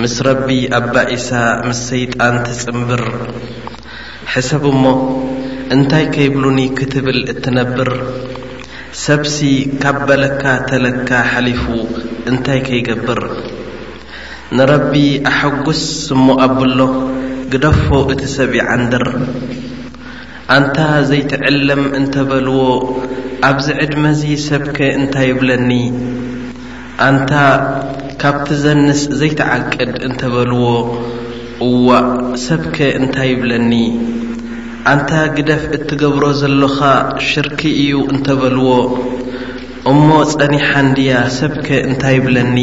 ምስ ረቢ ኣባኢሳ ምስ ሰይጣን ትጽንብር። ሕሰብ እሞ እንታይ ከይብሉኒ ክትብል እትነብር። ሰብሲ ካብ በለካ ተለካ ሐሊፉ እንታይ ከይገብር። ንረቢ ኣሐጉስ እሞ ኣብሎ ግደፎ እቲ ሰብ ይዓንድር። ኣንታ ዘይትዕለም እንተበልዎ ኣብዚ ዕድመዚ ሰብከ እንታይ ይብለኒ። ኣንታ ካብ ትዘንስ ዘይትዓቅድ እንተበልዎ እዋእ ሰብከ እንታይ ይብለኒ ኣንታ ግደፍ እትገብሮ ዘሎኻ ሽርኪ እዩ እንተበልዎ እሞ ጸኒሓ እንድያ ሰብከ እንታይ ይብለኒ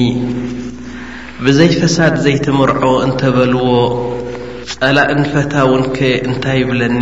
ብዘይ ፈሳድ ዘይትምርዖ እንተበልዎ ጸላእን ፈታውንከ እንታይ ይብለኒ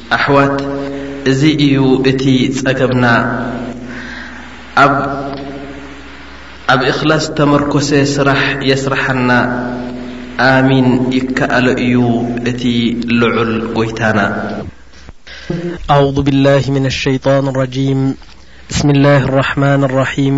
ኣሕዋት እዚ እዩ እቲ ጸገምና ኣብ ኣብ እክላስ ዝተመርኮሰ ስራሕ የስርሓና ኣሚን ይከኣሎ እዩ እቲ ልዑል ጎይታና። ኣዑዙ ቢላሂ ሚነሸይጧን ረጂም ብስሚላሂ ራሕማን ራሒም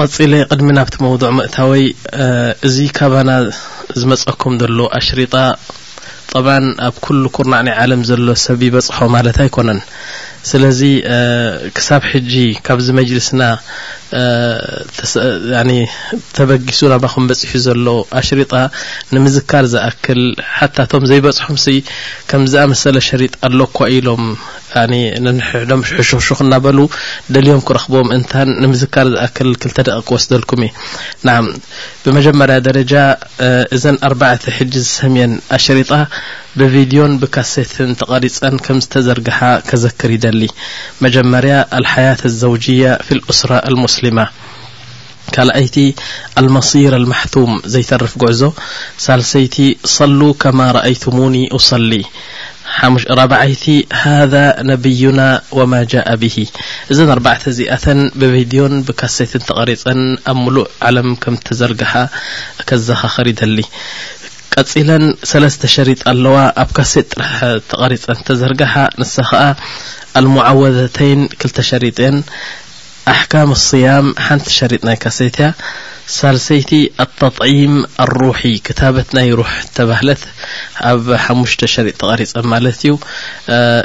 ቀጺለ ቅድሚ ናብቲ መውضዕ ምእታወይ እዚ ካባና ዝመጸኩም ዘሎ ኣሽሪጣ ጠብዓን ኣብ ኩሉ ኩርናዕ ናይ ዓለም ዘሎ ሰብ ይበጽሖ ማለት ኣይኮነን ስለዚ ክሳብ ሕጂ ካብዚ መጅልስና ተበጊሱ ናባኹም በጺሑ ዘሎ ኣሽሪጣ ንምዝካር ዝኣክል ሓታ እቶም ዘይበጽሖምሲ ከም ዝኣመሰለ ሸሪጥ ኣሎ እኳ ኢሎም ኣነ ነንሕሕዶም ሕሹኽሹኽ እናበሉ ደልዮም ክረኽብዎም እንታን ንምዝካር ዝኣክል ክልተ ደቂ ክወስደልኩም እየ ናም ብመጀመርያ ደረጃ እዘን ኣርባዕተ ሕጂ ዝሰምየን ኣሽሪጣ ብቪድዮን ብካሴትን ተቐሪፀን ከም ዝተዘርግሓ ከዘክር ይደሊ መጀመርያ ኣልሓያት ዘውጅያ ፊ ልኡስራ ኣልሙስሊማ ካልኣይቲ ኣልመሲር ኣልማሕቱም ዘይተርፍ ጉዕዞ ሳልሰይቲ ሰሉ ከማ ረኣይቱሙኒ ኡሰሊ ሓሙሽ ራብዓይቲ ሃዛ ነብዩና ወማ ጃኣ ብሂ እዘን ኣርባዕተ እዚኣተን ብቪድዮን ብካሴትን ተቐሪጸን ኣብ ምሉእ ዓለም ከም እተዘርግሓ ከዘኻኽር ይደሊ ቀጺለን ሰለስተ ሸሪጥ ኣለዋ ኣብ ካሴት ጥራሕ ተቐሪጸን እተዘርግሓ ንሳ ኸኣ ኣልሙዓወዘተይን ክልተ ሸሪጥ እየን ኣሕካም ኣስያም ሓንቲ ሸሪጥ ናይ ካሴት እያ ሳልሰይቲ ኣታጥዒም ኣሩሒ ክታበት ናይ ሩሕ እተባህለት ኣብ ሓሙሽተ ሸሪጥ ተቐሪፀን ማለት እዩ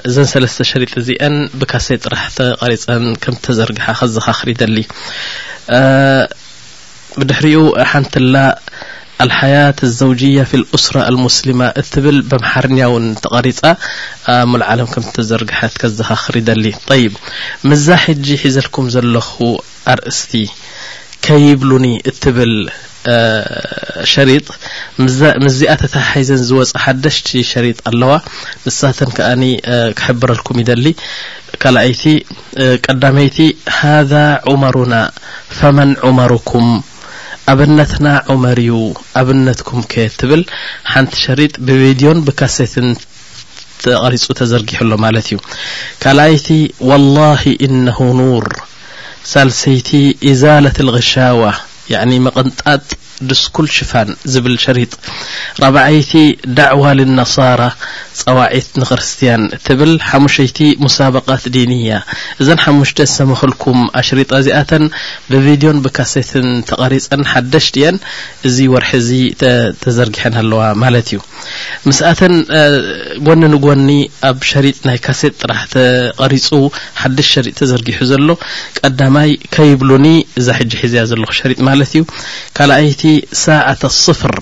እዘን ሰለስተ ሸሪጥ እዚአን ብካሴት ጥራሕ ተቐሪፀን ከም እተዘርግሓ ከዘኻኽር ይደሊ ብድሕሪኡ ሓንትላ ኣልሓያት ኣልዘውጅያ ፊ ልኡስራ ኣልሙስሊማ እትብል በምሓርኛ እውን ተቐሪጻ ኣብ ሙሉእ ዓለም ከም እተዘርግሐት ከዘኻኽር ይደሊ። ጠይብ ምስዛ ሕጂ ሒዘልኩም ዘለኹ ኣርእስቲ ከይብሉኒ እትብል ሸሪጥ ምስዚኣ ተተሓሒዘን ዝወጻ ሓደሽቲ ሸሪጥ ኣለዋ ንሳተን ከኣ ክሕብረልኩም ይደሊ። ካልኣይቲ ቀዳመይቲ ሃዛ ዑመሩና ፈመን ዑመሩኩም ኣብነትና ዑመር ዩ ኣብነትኩም ከ ትብል ሓንቲ ሸሪጥ ብቪድዮን ብካሴትን ተቐሪፁ ተዘርጊሑ ኣሎ ማለት እዩ ካልኣይቲ ወላሂ ኢነሁ ኑር ሳልሰይቲ ኢዛለት ልቕሻዋ ያኒ ምቕንጣጥ ድስኩል ሽፋን ዝብል ሸሪጥ ራብዓይቲ ዳዕዋ ልነሳራ ጸዋዒት ንክርስትያን ትብል ሓሙሸይቲ ሙሳበቃት ዲንያ እዘን ሓሙሽተ ዝሰመክልኩም ኣሽሪጣ እዚኣተን ብቪድዮን ብካሴትን ተቐሪጸን ሓደሽቲ እየን እዚ ወርሒ እዚ ተዘርጊሐን ኣለዋ ማለት እዩ ምስኣተን ጎኒ ንጎኒ ኣብ ሸሪጥ ናይ ካሴት ጥራሕ ተቐሪፁ ሓድሽ ሸሪጥ ተዘርጊሑ ዘሎ ቀዳማይ ከይብሉኒ እዛ ሕጂ ሒዘያ ዘለኹ ሸሪጥ ማለት እዩ ካልኣይቲ ሳዓተ ስፍር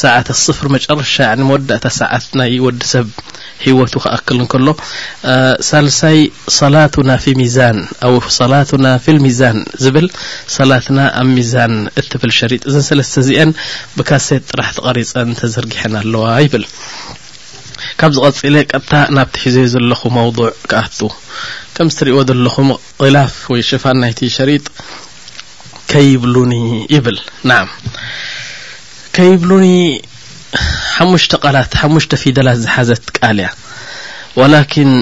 ሳዓተ ስፍር መጨረሻ መወዳእታ ሰዓት ናይ ወዲ ሰብ ሂወቱ ክኣክል እንከሎ ሳልሳይ ሰላቱና ፊ ሚዛን ኣው ሰላቱና ፊ ልሚዛን ዝብል ሰላትና ኣብ ሚዛን እትብል ሸሪጥ እዘን ሰለስተ እዚአን ብካሴት ጥራሕ ተቐሪፀን ተዘርጊሐን ኣለዋ ይብል ካብ ዝቐፂለ ቀጥታ ናብቲ ሒዘዮ ዘለኹ መውضዕ ክኣቱ ከም ዝትሪእዎ ዘለኹም ላፍ ወይ ሽፋን ናይቲ ሸሪጥ ከይብሉኒ ይብል ናዓ ከይብሉኒ ሓሙሽተ ቃላት ሓሙሽተ ፊደላት ዝሓዘት ቃል እያ ወላኪን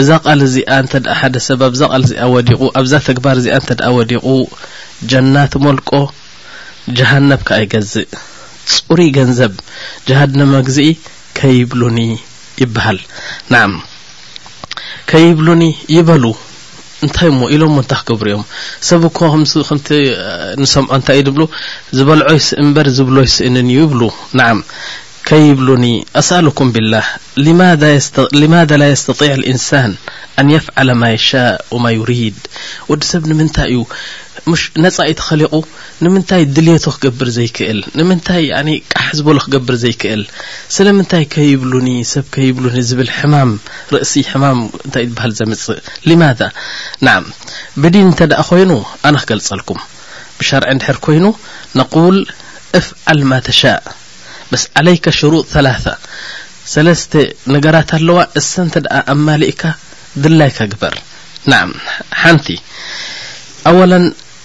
እዛ ቃል እዚኣ እንተ ሓደ ሰብ ኣብዛ ቃል እዚኣ ወዲቑ ኣብዛ ተግባር እዚኣ እንተ ወዲቑ ጀና ትሞልቆ ጀሃነብ ከኣ ይገዝእ ፅሩይ ገንዘብ ጀሃድነ መግዝኢ ከይብሉኒ ይበሃል ናዓም ከይብሉኒ ይበሉ እንታይ እሞ ኢሎሞ እንታይ ክገብሩ እዮም ሰብ እኮ ከምዚ ከምቲ ንሰምዖ እንታይ እዩ ዝብሉ ዝበልዖ ይስእ እምበር ዝብሎ ይስእንን እዩ ይብሉ ናዓም ከይብሉኒ ኣስኣልኩም ቢላህ ሊማዳ ላ የስተጢዕ ልኢንሳን ኣን የፍዓለ ማ የሻእ ወማ ዩሪድ ወዲ ሰብ ንምንታይ እዩ ምሽ ነጻ እዩ ተኸሊቑ ንምንታይ ድልየቱ ክገብር ዘይክእል ንምንታይ ያኒ ቃሕ ዝበሎ ክገብር ዘይክእል ስለምንታይ ከይብሉኒ ሰብ ከይብሉኒ ዝብል ሕማም ርእሲ ሕማም እንታይ ዝበሃል ዘምጽእ ሊማዛ ናም ብዲን እንተ ደኣ ኮይኑ ኣነ ክገልጸልኩም ብሸርዒ እንድሕር ኮይኑ ነቁል እፍዓል ማ ተሻእ በስ ዓለይከ ሽሩጥ ተላተ ሰለስተ ነገራት ኣለዋ እሰ እንተ ደኣ ኣማሊእካ ድላይካ ግበር ናም ሓንቲ ኣወለን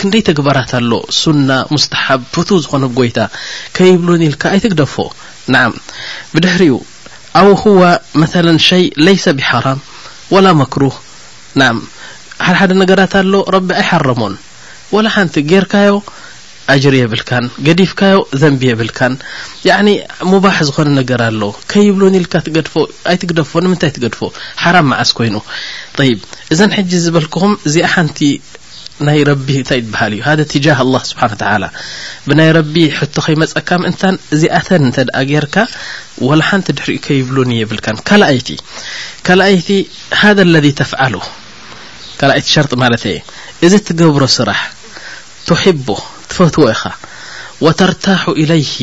ክንደይ ተግባራት ኣሎ ሱና ሙስተሓብ ፍቱው ዝኾነ ጎይታ ከይብሉኒ ኢልካ ኣይትግደፎ ነዓም ብድሕሪኡ ኣው ሁወ መተለን ሸይ ለይሰ ቢሓራም ወላ መክሩህ ነዓም ሓደ ሓደ ነገራት ኣሎ ረቢ ኣይሓረሞን ወላ ሓንቲ ጌርካዮ ኣጅሪ የብልካን ገዲፍካዮ ዘንቢ የብልካን ያዕኒ ሙባሕ ዝኾነ ነገር ኣሎ ከይብሉኒ ኢልካ ትገድፎ ኣይትግደፎ ንምንታይ ትገድፎ ሓራም መዓስ ኮይኑ ጠይብ እዘን ሕጂ ዝበልክኹም እዚኣ ሓንቲ ናይ ረቢ እንታይ ይበሃል እዩ ሃደ ትጃህ ኣላ ስብሓን ተላ ብናይ ረቢ ሕቶ ከይመፀካ ምእንታን እዚኣተን እንተ ደኣ ጌርካ ወላ ሓንቲ ድሕሪኡ ከይብሉን የብልካን ካልኣይቲ ካልኣይቲ ሃደ ለذ ተፍዓሉ ካልኣይቲ ሸርጢ ማለት እየ እዚ ትገብሮ ስራሕ ትሕቦ ትፈትዎ ኢኻ ወተርታሑ ኢለይሂ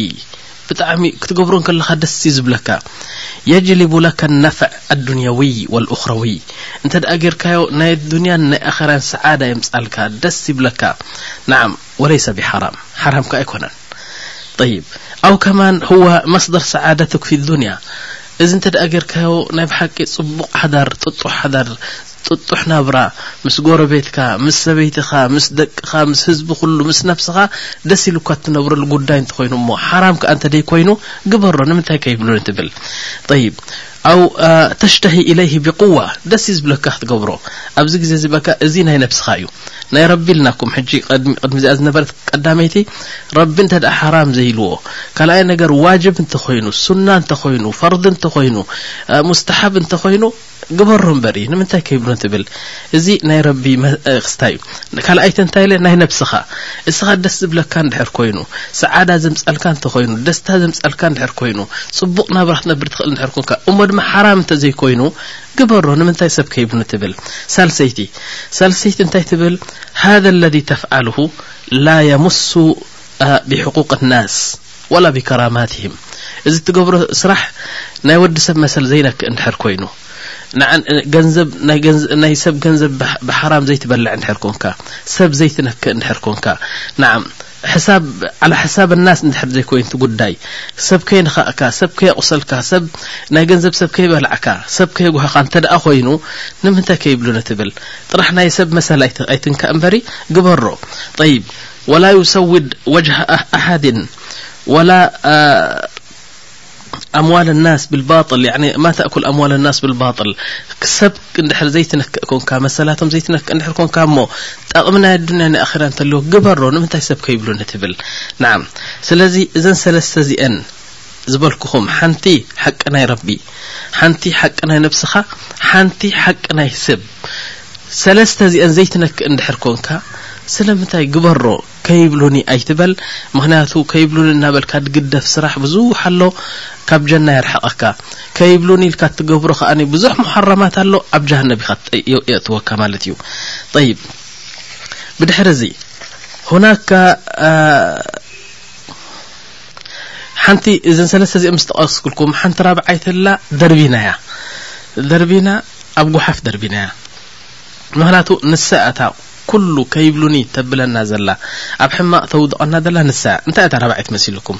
ብጣዕሚ ክትገብሮ ከለኻ ደስ እዩ ዝብለካ የጅሊቡ ለከ ነፍዕ ኣዱንያዊ ወልኡኽረዊ እንተ ደኣ ጌርካዮ ናይ ኣዱንያን ናይ ኣኸራን ሰዓዳ የምጻልካ ደስ ይብለካ ንዓም ወለይሰ ብሓራም ሓራም ከ ኣይኮነን طيب ኣው ከማን ህዋ መስደር ሰዓደትክ ፊ ዱንያ እዚ እንተ ደኣ ጌርካዮ ናይ ብሓቂ ጽቡቕ ሓዳር ጥጡሕ ሓዳር ጥጡሕ ናብራ ምስ ጎረቤትካ ምስ ሰበይትኻ ምስ ደቅኻ ምስ ህዝቢ ኩሉ ምስ ነብስኻ ደስ ኢሉካ እትነብረሉ ጉዳይ እንተኾይኑ እሞ ሓራም ከኣ እንተደይ ኮይኑ ግበሮ ንምንታይ ከይብሉኒ ትብል ጠይብ ኣው ተሽተሂ ኢለይህ ብቁዋ ደስ እዩ ዝብለካ ክትገብሮ ኣብዚ ግዜ እዚ በካ እዚ ናይ ነብስኻ እዩ ናይ ረቢ ኢልናኩም ሕጂ ቅድሚ እዚኣ ዝነበረት ቀዳመይቲ ረቢ እንተ ደኣ ሓራም ዘይልዎ ካልኣይ ነገር ዋጅብ እንተኾይኑ ሱና እንተኾይኑ ፈርዲ እንተኾይኑ ሙስተሓብ እንተኾይኑ ግበሮ እምበሪ ንምንታይ ከይብሎን ትብል እዚ ናይ ረቢ ክስታይ እዩ ካልኣይቲ እንታይ ኢለ ናይ ነብስኻ እስኻ ደስ ዝብለካ እንድሕር ኮይኑ ሰዓዳ ዘምጻልካ እንተኮይኑ ደስታ ዘምጻልካ እንድሕር ኮይኑ ጽቡቕ ናብራ ክትነብር ትኽእል እንድሕር ኮንካ እሞ ድማ ሓራም እንተዘይኮይኑ ግበሮ ንምንታይ ሰብ ከይብሉ ትብል ሳልሰይቲ ሳልሰይቲ እንታይ ትብል ሃذ ለذ ተፍዓልሁ ላ የምሱ ብሕቁቅ ናስ ወላ ቢከራማቲሂም እዚ ትገብሮ ስራሕ ናይ ወዲ ሰብ መሰል ዘይነክእ እንድሕር ኮይኑ ገንዘብ ናይ ሰብ ገንዘብ ብሓራም ዘይትበልዕ እንድሕር ኮንካ ሰብ ዘይትነክእ እንድሕር ኮንካ ንዓም ሕሳብ ዓላ ሕሳብ ናስ እንድሕር ዘይኮይንቲ ጉዳይ ሰብ ከይንኻእካ ሰብ ከየቑሰልካ ሰብ ናይ ገንዘብ ሰብ ከይበላዕካ ሰብ ከየጓህኻ እንተ ደኣ ኮይኑ ንምንታይ ከይብሉ ንትብል ጥራሕ ናይ ሰብ መሰል ኣይትንካእ እምበሪ ግበሮ ጠይብ ወላ ዩሰውድ ወጅሀ ኣሐድ ወላ ኣምዋል ናስ ብልባጥል ማ ተእኩል ኣምዋል ናስ ብልባጥል ሰብ እንድሕር ዘይትነክእ ኮንካ መሰላቶም ዘይትነክእ እንድሕር ኮንካ እሞ ጠቕሚ ናይ ኣዱንያ ናይ ኣኼራ እንተለዎ ግበሮ ንምንታይ ሰብ ከይብሉኒ ትብል ንዓም ስለዚ እዘን ሰለስተ እዚአን ዝበልኩኹም ሓንቲ ሓቂ ናይ ረቢ ሓንቲ ሓቂ ናይ ነብስኻ ሓንቲ ሓቂ ናይ ስብ ሰለስተ እዚኤን ዘይትነክእ እንድሕር ኮንካ ስለምንታይ ግበሮ ከይብሉኒ ኣይትበል ምክንያቱ ከይብሉኒ እናበልካ ድግደፍ ስራሕ ብዙሕ ኣሎ ካብ ጀና የርሕቀካ ከይብሉኒ ኢልካ እትገብሮ ከኣ ብዙሕ ሙሓራማት ኣሎ ኣብ ጀሃነብ ኢካ የእትወካ ማለት እዩ ጠይብ ብድሕሪ እዚ ሁናካ ሓንቲ እዘን ሰለስተ እዚኦም ዝተቐስክልኩም ሓንቲ ራብዓይ ተላ ደርቢና እያ ደርቢና ኣብ ጉሓፍ ደርቢና እያ ምክንያቱ ንሳ እታ ኩሉ ከይብሉኒ ተብለና ዘላ ኣብ ሕማቕ ተውድቐና ዘላ ንሳ እንታይ እታ ራብዓይት መሲልኩም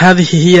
ሃذ ሂያ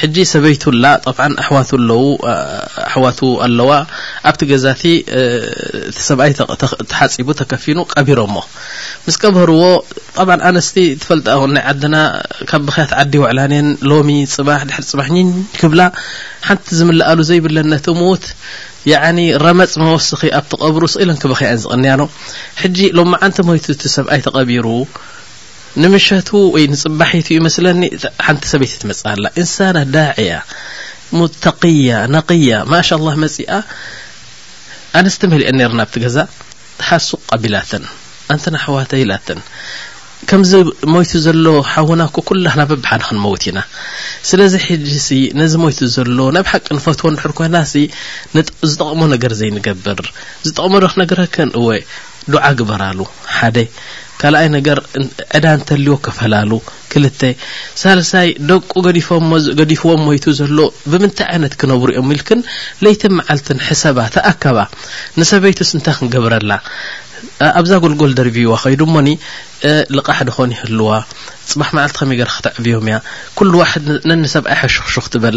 ሕጂ ሰበይቱ ኣላ ጠብዓን ኣሕዋቱ ኣለዉ ኣሕዋቱ ኣለዋ ኣብቲ ገዛ እቲ እቲ ሰብኣይ ተሓጺቡ ተከፊኑ ቀቢሮሞ ምስ ቀበርዎ ጠብዓን ኣነስቲ ትፈልጣ ኹን ናይ ዓድና ካብ ብክያት ዓዲ ይውዕላን እየን ሎሚ ጽባሕ ድሕሪ ጽባሕ ኝኝ ክብላ ሓንቲ ዝምልኣሉ ዘይብለን ነቲ ምዉት ያዓኒ ረመጽ መወስኺ ኣብቲ ቀብሩ ስኢለን ክበኽያ እየን ዝቕንያኖ ሕጂ ሎማዓንቲ ሞይቱ እቲ ሰብኣይ ተቐቢሩ ንምሸቱ ወይ ንጽባሒቱ እዩ መስለኒ ሓንቲ ሰበይቲ ትመጽእ ኣላ እንሳና ዳዕያ ሙተቅያ ነቅያ ማሻላ መጺኣ ኣንስቲ መሊአን ነርና ኣብቲ ገዛ ሓሱቅ ኣቢላተን ኣንተን ኣሕዋተ ኢላተን ከምዚ ሞይቱ ዘሎ ሓውና እኮ ኩላህና በብሓደ ክንመውት ኢና ስለዚ ሕጂሲ ነዚ ሞይቱ ዘሎ ናይ ብሓቂ ንፈትዎ እንድሕር ኮይናሲ ዝጠቕሞ ነገር ዘይንገብር ዝጠቕሞ ዶ ክነግረክን እወ ዱዓ ግበራሉ ሓደ ካልኣይ ነገር ዕዳ እንተልዎ ክፈላሉ ክልተ ሳልሳይ ደቁ ገዲፎሞ ገዲፍዎም ሞይቱ ዘሎ ብምንታይ ዓይነት ክነብሩ እዮም ኢልክን ለይትን መዓልትን ሕሰባ ተኣከባ ንሰበይቱስ እንታይ ክንገብረላ ኣብዛ ጎልጎል ደርብይዋ ከይዱ እሞኒ እህ ልቓሕ ድኾን ይህልዋ ጽባሕ መዓልቲ ከመይ ገርካ ከተዕብዮም እያ ኩሉ ዋሕድ ነንሰብኣይ ሕሹኽሹኽ ትበል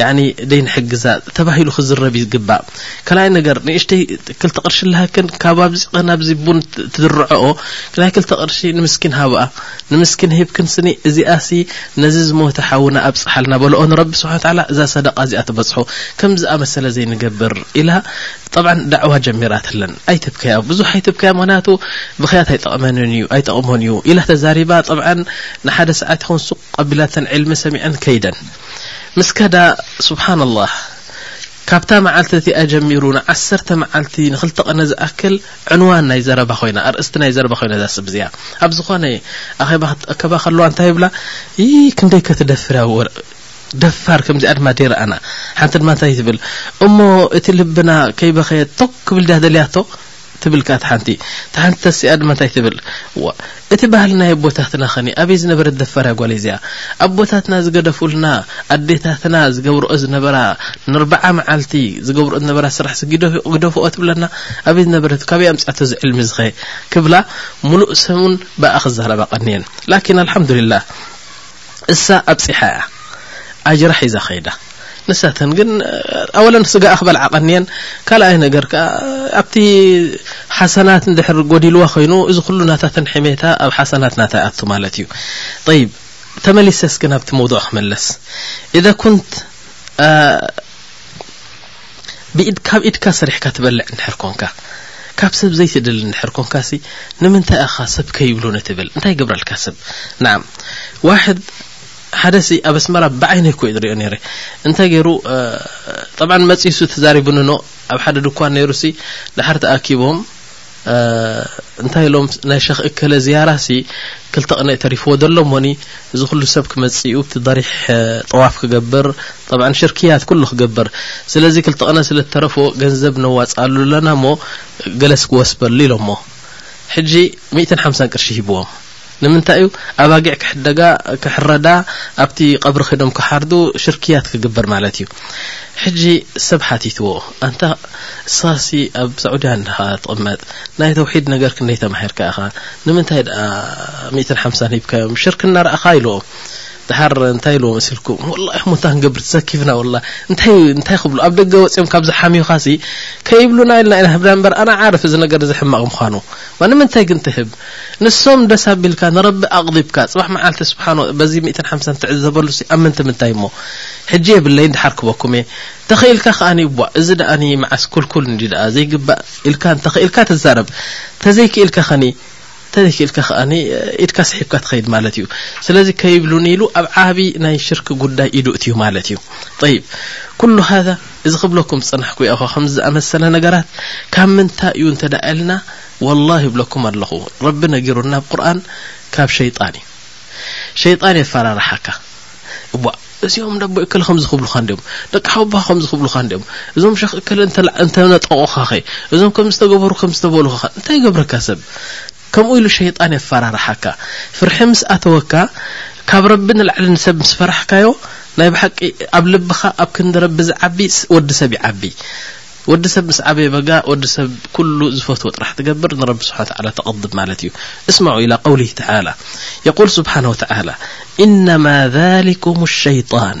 ያኒ ደይንሕግዛ ተባሂሉ ክዝረብ ይግባእ ካልኣይ ነገር ንእሽተይ ክልተ ቅርሺ ኣለሃክን ካብ ኣብዚ ቀን ኣብዚ ቡን ትድርዐኦ ናይ ክልተ ቅርሺ ንምስኪን ሃብኣ ንምስኪን ሂብክን ስኒ እዚኣሲ ነዚ ዝሞተ ሓውና ኣብጽሓልና በልኦ ንረቢ ስብሓን ተዓላ እዛ ሰደቃ እዚኣ ትበጽሖ ከም ዝኣመሰለ ዘይንገብር ኢላ ጠብዓን ዳዕዋ ጀሚራት ኣለን ኣይትብከያ ብዙሕ ኣይትብከያ ምክንያቱ ብክያት ኣይጠቕመንን እዩ ኣይጠቕሞን እዩ ኢላ ተዛሪባ ጠብዓን ንሓደ ሰዓት ይኹን ሱቅ ቀቢላተን ዕልሚ ሰሚዐን ከይደን ምስ ከዳ ስብሓንላህ ካብታ መዓልቲ እቲኣ ጀሚሩ ንዓሰርተ መዓልቲ ንክልተ ቐነ ዝኣክል ዕንዋን ናይ ዘረባ ኮይና ኣርእስቲ ናይ ዘረባ ኮይና እዛ ስብ እዚኣ ኣብ ዝኾነ ኣኼባ ከለዋ እንታይ ይብላ ይ ክንደይ ከትደፍር ደፋር ከምዚኣ ድማ ደይረኣና ሓንቲ ድማ እንታይ ትብል እሞ እቲ ልብና ከይበኸየ ቶክ ክብል ድያ ደልያቶ ትብል ካት ሓንቲ ተሓንቲ ተሲኣ ድማ እንታይ ትብል እቲ ባህል ናይ ኣቦታትና ኸኒ ኣበይ ዝነበረት ደፋርያ ጓል እዚኣ ኣቦታትና ዝገደፉልና ኣዴታትና ዝገብርኦ ዝነበራ ንርበዓ መዓልቲ ዝገብርኦ ዝነበራ ስራሕ ግደፍኦ ትብለና ኣበይ ዝነበረት ካበይ ኣምፅኣቶ እዚ ዕልሚ ዝኸ ክብላ ሙሉእ ሰሙን ብኣ ክዛረባ ቀኒየን ላኪን ኣልሓምዱሊላህ እሳ ኣብጺሓ እያ ኣጅራ ሒዛ ከይዳ ንሳተን ግን ኣወለን ስጋኣ ክበልዓ ቀንየን ካልኣይ ነገር ከዓ ኣብቲ ሓሰናት እንድሕር ጎዲልዋ ኮይኑ እዚ ኩሉ ናታተን ሕሜታ ኣብ ሓሰናት ናታ ይኣቱ ማለት እዩ ይብ ተመሊሰስ ግን ኣብቲ መውዱዕ ክመለስ ኢዛ ኩንት ብኢድካብ ኢድካ ሰሪሕካ ትበልዕ እንድሕር ኮንካ ካብ ሰብ ዘይትደሊ እንድሕር ኮንካሲ ንምንታይ ኣኻ ሰብ ከይብሉኒ ትብል እንታይ ይገብረልካ ሰብ ናም ዋሕድ ሓደሲ ኣብ ኣስመራ ብዓይነይ ኮ ዝሪኦ ነይረ እንታይ ገይሩ ጠብዓ መፅሱ ተዛሪቡኒ ኖ ኣብ ሓደ ድኳን ነይሩሲ ድሓር ተኣኪቦም እንታይ ኢሎም ናይ ሸኽ እከለ ዝያራ ሲ ክልተ ቅነ ተሪፍዎ ዘሎ ሞኒ እዚ ኩሉ ሰብ ክመፅኡ ብቲ ضሪሕ ጠዋፍ ክገብር ጠብዓ ሽርክያት ኩሉ ክገብር ስለዚ ክልተ ቅነ ስለ ተረፎ ገንዘብ ነዋፅኣሉ ኣለና እሞ ገለስ ክወስበሉ ኢሎሞ ሕጂ ሚእትን ሓምሳን ቅርሺ ሂብዎም ንምንታይ እዩ ኣባጊዕ ክሕደጋ ክሕረዳ ኣብቲ ቀብሪ ኺዶም ክሓርዱ ሽርክያት ክግበር ማለት እዩ ሕጂ ሰብ ሓቲትዎ ኣንታ እስኻሲ ኣብ ሳዑድያ እንድኻ ትቕመጥ ናይ ተውሒድ ነገር ክንደይ ተማሂርካ ኢኻ ንምንታይ ደኣ ሚእትን ሓምሳን ሂብካዮም ሽርክ እናረኣኻ ኢልዎ ድሓር እንታይ ኢልዎ መሲልኩ ወላ ይኹም እንታ ክንገብር ተሰኪፍና ወላ እንታይ እንታይ ክብሉ ኣብ ደገ ወፂኦም ካብ ዝሓምዩኻሲ ከይብሉና ኢልና ኢና ህብና እምበር ኣነ ዓርፍ እዚ ነገር እዚ ሕማቕ ምዃኑ ንምንታይ ግን ትህብ ንሶም ደስ ኣቢልካ ንረቢ ኣቕዲብካ ጽባሕ መዓልቲ ስብሓን በዚ ሚእትን ሓምሳን ትዕዘበሉሲ ኣብ ምንትምንታይ እሞ ሕጂ የብለይን ድሓር ክበኩም እየ ተኽኢልካ ከኣኒ እቧ እዚ ደኣኒ መዓስ ኩልኩል እንዲ ደኣ ዘይግባእ ኢልካ እንተኽኢልካ ትዛረብ ተዘይክኢልካ ከኒ ተዘይክኢልካ ከኣኒ ኢድካ ስሒብካ ትኸይድ ማለት እዩ ስለዚ ከይብሉኒ ኢሉ ኣብ ዓቢ ናይ ሽርክ ጉዳይ ኢዱ እትዩ ማለት እዩ طيب ኩሉ هذا እዚ ክብለኩም ዝጸናሕኩ ያእዃ ከምዚ ዝኣመሰለ ነገራት ካብ ምንታይ እዩ እንተ ኢልና ወላሂ ይብለኩም ኣለኹ ረቢ ነጊሩና ኣብ ቁርኣን ካብ ሸይጣን እዩ ሸይጣን የፈራርሓካ እዋ እዚኦም ደቦ እከለ ከምዚ ክብሉኻ እንዲኦም ደቂ ሓወቦኻ ከምዚ ክብሉኻ እንዲኦም እዞም ሸኽ እከለ እንተነጠቑኻኸ እዞም ከም ዝተገበሩ ከም ዝተበሉኻኸ እንታይ ይገብረካ ሰብ ከምኡ ኢሉ ሸይጣን የፋራርሓካ ፍርሒ ምስ ኣተወካ ካብ ረቢ ንላዕሊ ንሰብ ምስ ፈራሕካዮ ናይ ብሓቂ ኣብ ልብካ ኣብ ክንዲ ረቢ ዝዓቢ ወዲ ሰብ ይዓቢ ወዲ ሰብ ምስ ዓበየ በጋ ወዲ ሰብ ኩሉ ዝፈትዎ ጥራሕ ትገብር ንረቢ ስብሓን ተዓላ ተቐድም ማለት እዩ እስማዑ ኢላ ቀውሊህ ተዓላ የቁል ስብሓን ወተዓላ ኢነማ ዛሊኩም ሸይጣን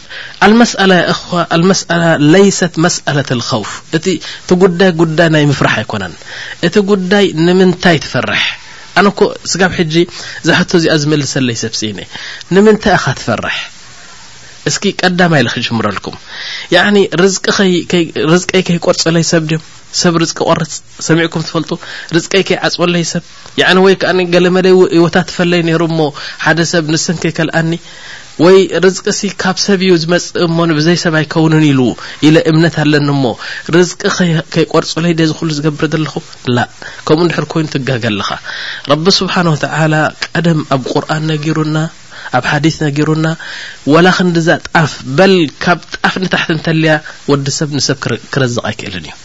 ኣልመስኣላ ያ እኽዋ ኣልመስኣላ ለይሰት መስኣለት ኣልኸውፍ እቲ እቲ ጉዳይ ጉዳይ ናይ ምፍራሕ ኣይኮነን እቲ ጉዳይ ንምንታይ ትፈርሕ ኣነ እኮ ስጋብ ሕጂ እዛ ሕቶ እዚኣ ዝመልሰለይ ሰብ ስኢነ ንምንታይ እኻ ትፈርሕ እስኪ ቀዳማይ ኢለ ክጅምረልኩም ያዕኒ ርዝቀይ ከይቆርፀለይ ሰብ ድዮም ሰብ ርዝቂ ቆርፅ ሰሚዕኩም ትፈልጡ ርዝቀይ ከይዓፅወለይ ሰብ ያዕኒ ወይ ከኣ ገለ መለ ህይወታት ፈለይ ነይሩ እሞ ሓደ ሰብ ንሰን ከይከልኣኒ ወይ ርዝቅሲ ካብ ሰብ እዩ ዝመጽእ እሞ ብዘይ ሰብ ኣይከውንን ኢሉ ኢለ እምነት ኣለኒ እሞ ርዝቂ ከይቆርጹለይ ደ ዝኹሉ ዝገብር ዘለኹ ላ ከምኡ እንድሕር ኮይኑ ትጋገ ኣለኻ ረቢ ስብሓን ወተዓላ ቀደም ኣብ ቁርኣን ነጊሩና ኣብ ሓዲስ ነጊሩና ወላ ክንድዛ ጣፍ በል ካብ ጣፍ ንታሕቲ እንተልያ ወዲ ሰብ ንሰብ ክረዝቕ ኣይክእልን እዩ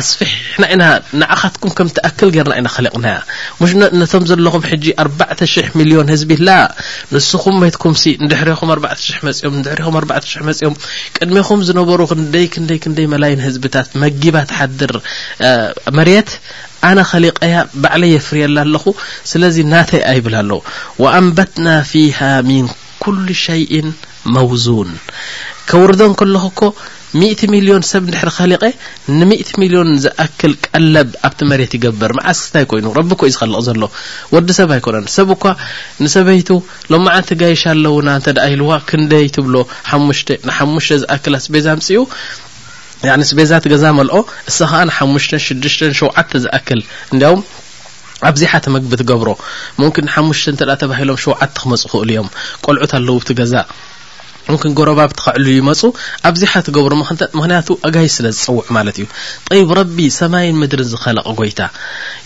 ኣስፊሕና ኢና ንዓኻትኩም ከም ትኣክል ጌርና ኢና ኸሊቕናያ ሙሽ ነቶም ዘለኹም ሕጂ ኣርባዕተ ሽሕ ሚልዮን ህዝቢ ላ ንስኹም መትኩምሲ ንድሕሬኹም ኣርባዕተ ሽሕ መጺኦም ንድሕሬኹም ኣርባዕተ ሽሕ መጺኦም ቅድሜኹም ዝነበሩ ክንደይ ክንደይ ክንደይ መላይን ህዝብታት መጊባ ትሓድር መሬት ኣነ ኸሊቐያ ባዕለይ የፍርየላ ኣለኹ ስለዚ ናተይ ኣይብል ኣሎ ወኣንበትና ፊሃ ሚን ኩሉ ሸይእን መውዙን ከውርዶ እንከለኹ እኮ ሚእቲ ሚልዮን ሰብ እንድሕሪ ኸሊቐ ንሚእቲ ሚልዮን ዝኣክል ቀለብ ኣብቲ መሬት ይገብር መዓስ ክስታይ ኮይኑ ረቢ እኮ እዩ ዝኸልቕ ዘሎ ወዲ ሰብ ኣይኮነን ሰብ እኳ ንሰበይቱ ሎማዓንቲ ጋይሻ ኣለውና እንተ ደኣ ኢልዋ ክንደይ ትብሎ ሓሙሽተ ንሓሙሽተ ዝኣክል ኣስቤዛ ኣምፅኡ ስቤዛት ገዛ መልኦ እሳ ከዓ ንሓሙሽተን ሽዱሽተን ሸውዓተ ዝኣክል እንዲያውም ኣብዚሓ ተመግቢ ትገብሮ ሙምኪን ሓሙሽተ እንተ ተባሂሎም ሸውዓተ ክመጹ ይኽእሉ እዮም ቆልዑት ኣለዉ ኣብቲ ገዛ ሙምኪን ጎረባብቲ ከዕሉ ይመጹ ኣብዚሓ ትገብሮ ምክንያቱ ኣጋይ ስለ ዝጸውዕ ማለት እዩ ጠይብ ረቢ ሰማይን ምድርን ዝኸለቐ ጎይታ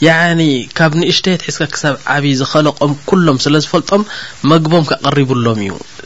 ያኒ ካብ ንእሽተየት ሒዝካ ክሳብ ዓብዪ ዝኸለቆም ኩሎም ስለ ዝፈልጦም መግቦም ከቐሪቡሎም እዩ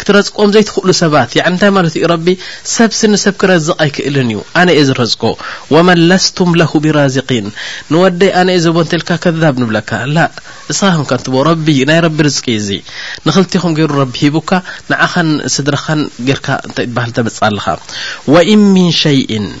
ክትረዝቆም ዘይትኽእሉ ሰባት ያዕኒ እንታይ ማለት እዩ ረቢ ሰብሲ ንሰብ ክረዝቕ ኣይክእልን እዩ ኣነ እየ ዝረዝቆ ወመን ለስቱም ለሁ ቢራዚቂን ንወደይ ኣነ እየ ዘቦ እንተልካ ከዛብ ንብለካ ላ እስኻ ከምካ እንትቦ ረቢ ናይ ረቢ ርዝቂ እዩ እዚ ንኽልቲኹም ገይሩ ረቢ ሂቡካ ንዓኻን ስድራኻን ጌርካ እንታይ ይበሃል ተመጽእ ኣለኻ ወኢን ሚን ሸይኢን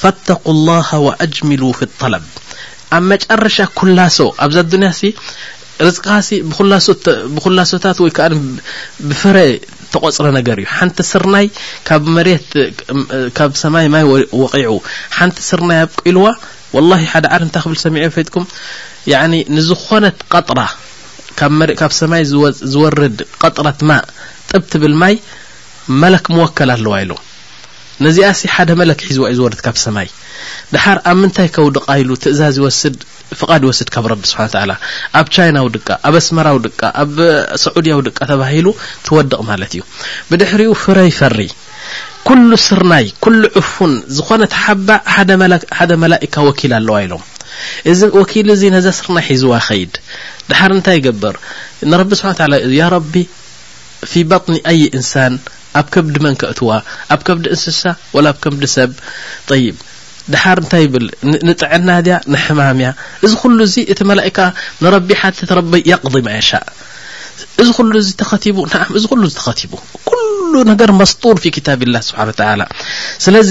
ፈተቁ ላሃ ወኣጅሚሉ ፊ ጠለብ ኣብ መጨረሻ ኩላሶ ኣብዛ ኣዱንያሲ ርዝቅኻሲ ብኩላሶታት ወይ ከዓ ብፍረ ተቆፅረ ነገር እዩ ሓንቲ ስርናይ ካብ መሬት ካብ ሰማይ ማይ ወቂዑ ሓንቲ ስርናይ ኣብቂልዋ ወላሂ ሓደ ዓር እንታይ ክብል ሰሚዐ ፈትኩም ያኒ ንዝኾነት ቀጥራ ካብ ሰማይ ዝወርድ ቀጥረት ማእ ጥብ ትብል ማይ መለክ መወከል ኣለዋ ኢሎም ነዚኣሲ ሓደ መለክ ሒዝዋ እዩ ዝወርድ ካብ ሰማይ ደሓር ኣብ ምንታይ ከውድቃ ኢሉ ትእዛዝ ይወስድ ፍቃድ ይወስድ ካብ ረቢ ስብሓን ተዓላ ኣብ ቻይና ውድቃ ኣብ ኣስመራ ውድቃ ኣብ ሰዑድያ ውድቃ ተባሂሉ ትወድቕ ማለት እዩ ብድሕሪኡ ፍረ ይፈሪ ኩሉ ስርናይ ኩሉ ዕፉን ዝኾነ ተሓባዕ ሓደ መላእካ ወኪል ኣለዋ ኢሎም እዚ ወኪል እዚ ነዛ ስርናይ ሒዝዋ ኸይድ ድሓር እንታይ ይገበር ንረቢ ስብሓ ያ ረቢ ፊ በጥኒ ኣይ እንሳን ኣብ ከብዲ መን ከእትዋ ኣብ ከብዲ እንስሳ ወላ ኣብ ከብዲ ሰብ ጠይብ ድሓር እንታይ ይብል ንጥዕና ድያ ንሕማም እያ እዚ ኩሉ እዚ እቲ መላእካ ንረቢ ሓትት ረቢ የቕዲ ማየሻእ እዚ ኩሉ እዚ ተኸቲቡ ንዓም እዚ ኩሉ እዚ ተኸቲቡ ኩሉ ነገር መስጡር ፊ ክታብላ ስብሓን ተዓላ ስለዚ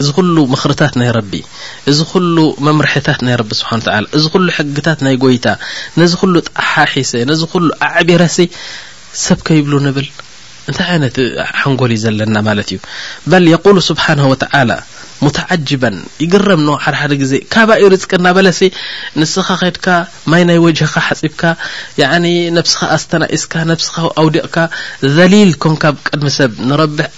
እዚ ኹሉ ምኽርታት ናይ ረቢ፣ እዚ ኹሉ መምርሒታት ናይ ረቢ ስብሓነ ወተዓላ፣ እዚ ኹሉ ሕግታት ናይ ጎይታ፣ ነዚ ኹሉ ጠሓሒሰ፣ ነዚ ኹሉ ኣዕቢረሲ ሰብ ከይብሉ ንብል? እንታይ ዓይነት ሓንጎል እዩ ዘለና ማለት እዩ? በል የቁሉ ስብሓነሁ ወተዓላ ሙተዓጅበን ይግረም ን ሓደ ሓደ ግዜ ካባይ እዩ ርዝቂ እናበለሲ ንስኻ ኸድካ ማይ ናይ ወጅህኻ ሓፂብካ ያኒ ነብስኻ ኣስተናኢስካ ነብስኻ ኣውዲቕካ ዘሊል ኮንካ ቅድሚ ሰብ ንረቢ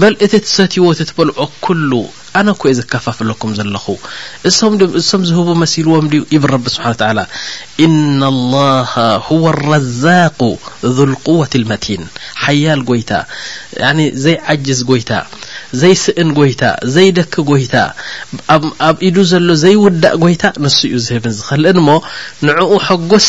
በል እቲ ትሰትይዎ እቲ ትበልዖ ኩሉ ኣነ እኮ እየ ዘካፋፍለኩም ዘለኹ እሶም ድም እሶም ዝህቡ መሲልዎም ድዩ ይብል ረቢ ስብሓን ወተዓላ ኢነ ላሃ ሁወ ረዛቁ ዙልቁወት ልመቲን ሓያል ጎይታ ያኒ ዘይዓጅዝ ጎይታ ዘይስእን ጎይታ ዘይደኪ ጎይታ ኣብ ኢዱ ዘሎ ዘይውዳእ ጎይታ ንሱ እዩ ዝህብን ዝኸልእን እሞ ንዕኡ ሐጎስ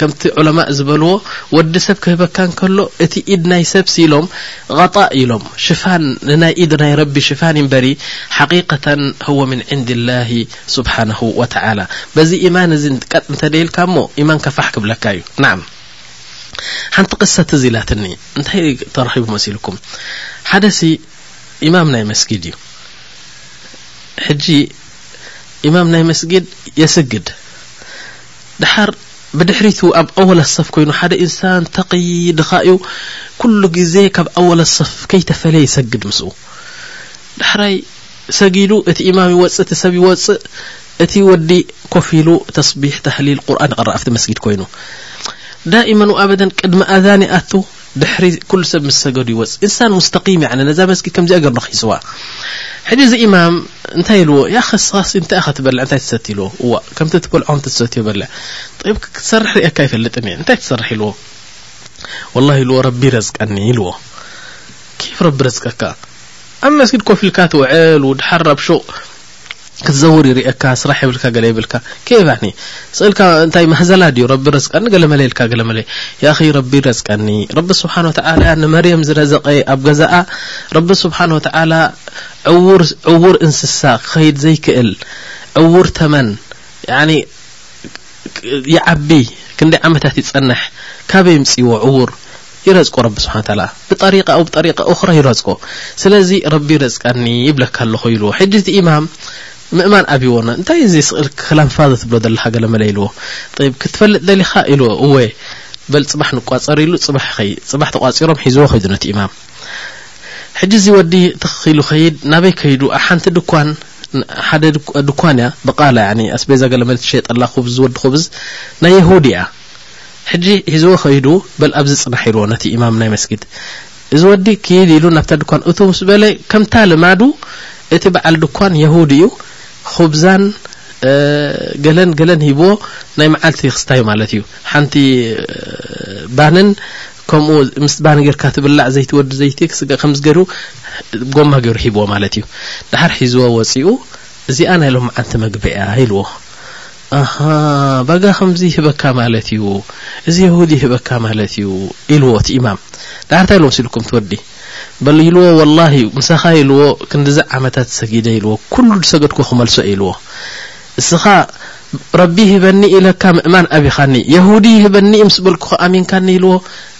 ከምቲ ዑለማእ ዝበልዎ ወዲ ሰብ ክህበካ እንከሎ እቲ ኢድ ናይ ሰብሲ ኢሎም ቐጣእ ኢሎም ሽፋን ንናይ ኢድ ናይ ረቢ ሽፋን ይንበሪ ሓቂቀተን ህወ ምን ዕንዲ ላሂ ስብሓነሁ ወተዓላ በዚ ኢማን እዚ ቀጥ እንተደይልካ እሞ ኢማን ከፋሕ ክብለካ እዩ ናም ሓንቲ ቅሰ ትዝ ኢላትኒ እንታይ ተረኺቡ መሲልኩም ሓደ ሲ ኢማም ናይ መስጊድ እዩ ሕጂ ኢማም ናይ መስጊድ የስግድ ደሓር ብድሕሪቱ ኣብ ኣወለሰፍ ኮይኑ ሓደ ኢንሳን ተቒ ድኻ እዩ ኩሉ ግዜ ካብ ኣወለሰፍ ከይተፈለየ ይሰግድ ምስኡ ዳሕራይ ሰጊዱ እቲ ኢማም ይወፅእ እቲ ሰብ ይወፅእ እቲ ወዲ ኮፍ ኢሉ ተስቢሕ ተህሊል ቁርኣን ይቕረእ ኣብቲ መስጊድ ኮይኑ ዳኢመን ኣበደን ቅድሚ ኣዛን ይኣቱ ድሕሪ ኩሉ ሰብ ምስ ሰገዱ ይወፅ ኢንሳን ሙስተቂም ያኒ ነዛ መስጊድ ከምዚኣ ገሩ ንክሒስዋ ሕጂ እዚ ኢማም እንታይ ኢልዎ ያ ኸስኻስ እንታይ ኢኻ ትበልዕ እንታይ ትሰቲ ኢልዎ እዋ ከምቲ ትበልዖ ከምቲ ትሰትዮ በልዕ ጠይብ ክትሰርሕ ርእየካ ኣይፈልጥን እየ እንታይ ትሰርሕ ኢልዎ ወላሂ ኢልዎ ረቢ ረዝቀኒ ኢልዎ ኬፍ ረቢ ረዝቀካ ኣብ መስጊድ ኮፍ ኢልካ ትውዕል ውድሓር ረብሹቕ ክትዘውር ይርእየካ ስራሕ የብልካ ገለ የብልካ ኬፍ ያኒ ስእልካ እንታይ ማህዘላ ድዩ ረቢ ረዝቀኒ ገለ መለ ኢልካ ገለ መለ ያኺ ረቢ ረዝቀኒ ረቢ ስብሓን ወተዓላ ንመርየም ዝረዘቀ ኣብ ገዛኣ ረቢ ስብሓን ወተዓላ ዕውር ዕውር እንስሳ ክኸይድ ዘይክእል ዕውር ተመን ያኒ ይዓቢ ክንደይ ዓመታት ይጸንሕ ካበይ ምጽዎ ዕውር ይረዝቆ ረቢ ስብሓን ወተዓላ ብጠሪቀ ኣው ብጠሪቀ ኡኽራ ይረዝቆ ስለዚ ረቢ ይረዝቃኒ ይብለካ ኣለኹ ኢልዎ ሕጂ እቲ ኢማም ምእማን ኣብዎ እንታይ እዚ ስቕል ክላም ፋዘ ትብሎ ዘለኻ ገለ መለ ኢልዎ ጠይብ ክትፈልጥ ደሊኻ ኢልዎ እወ በል ጽባሕ ንቋጸር ኢሉ ጽባሕ ይኸይድ ጽባሕ ተቋጺሮም ሒዝዎ ከይዱ ነቲ ኢማም ሕጂ እዚ ወዲ ትኽ ኢሉ ከይድ ናበይ ከይዱ ሓንቲ ድኳን ሓደ ድኳን እያ ብቃላ ኣስቤዛ ገለ መለ ትሸየጠላ ኩብዝ ወዲ ኩብዝ ናይ የሁድ እያ ሕጂ ሒዝዎ ከይዱ በል ኣብዚ ጽናሕ ኢልዎ ነቲ ኢማም ናይ መስጊድ። እዚ ወዲ ክይድ ኢሉ ናብታ ድኳን እትው ምስ በለ ከምታ ልማዱ እቲ በዓል ድኳን የሁድ እዩ ኹብዛን ገለን ገለን ሂብዎ ናይ መዓልቲ ክስታዩ ማለት እዩ ሓንቲ ባንን ከምኡ ምስ ባኒ ጌርካ ትብላዕ ዘይቲ ወዲ ዘይቲ ከምዚ ገይሩ ጎማ ገይሩ ሂብዎ ማለት እዩ ድሓር ሒዝዎ ወፂኡ እዚኣ ናይ ሎም መዓልቲ መግቢ እያ ኢልዎ ኣሃ ባጋ ከምዚ ይህበካ ማለት እዩ እዚ የሁድ ይህበካ ማለት እዩ ኢልዎ እቲ ኢማም ደሓር እንታይ ኢልዎ መሲልኩም እቲ ወዲ በል ኢልዎ ወላሂ ምሳኻ ኢልዎ ክንድዚ ዓመታት ሰጊደ ኢልዎ ኩሉ ዝሰገድኩ ክመልሶ ኢልዎ እስኻ ረቢ ይህበኒ ኢለካ ምእማን ኣቢኻኒ የሁዲ ይህበኒ ምስ በልኩ ኣሚንካኒ ኢልዎ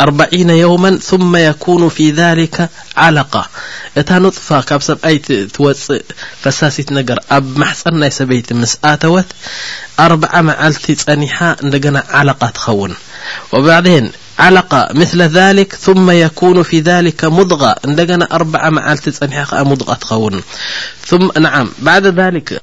4ربعين يوما ثم يكون في ذلك علقة እታ نطف ካብ سብي توፅእ فسሲት نر ኣብ محፀن ናይ ሰبيت مس ተوት اربع معلቲ ፀنح ندنا علقة تخون وبعدن علة مثل ذلك ثم يكون في لك مضغى دنا أربع معلت ن مضغ تخون ث ن بعد لك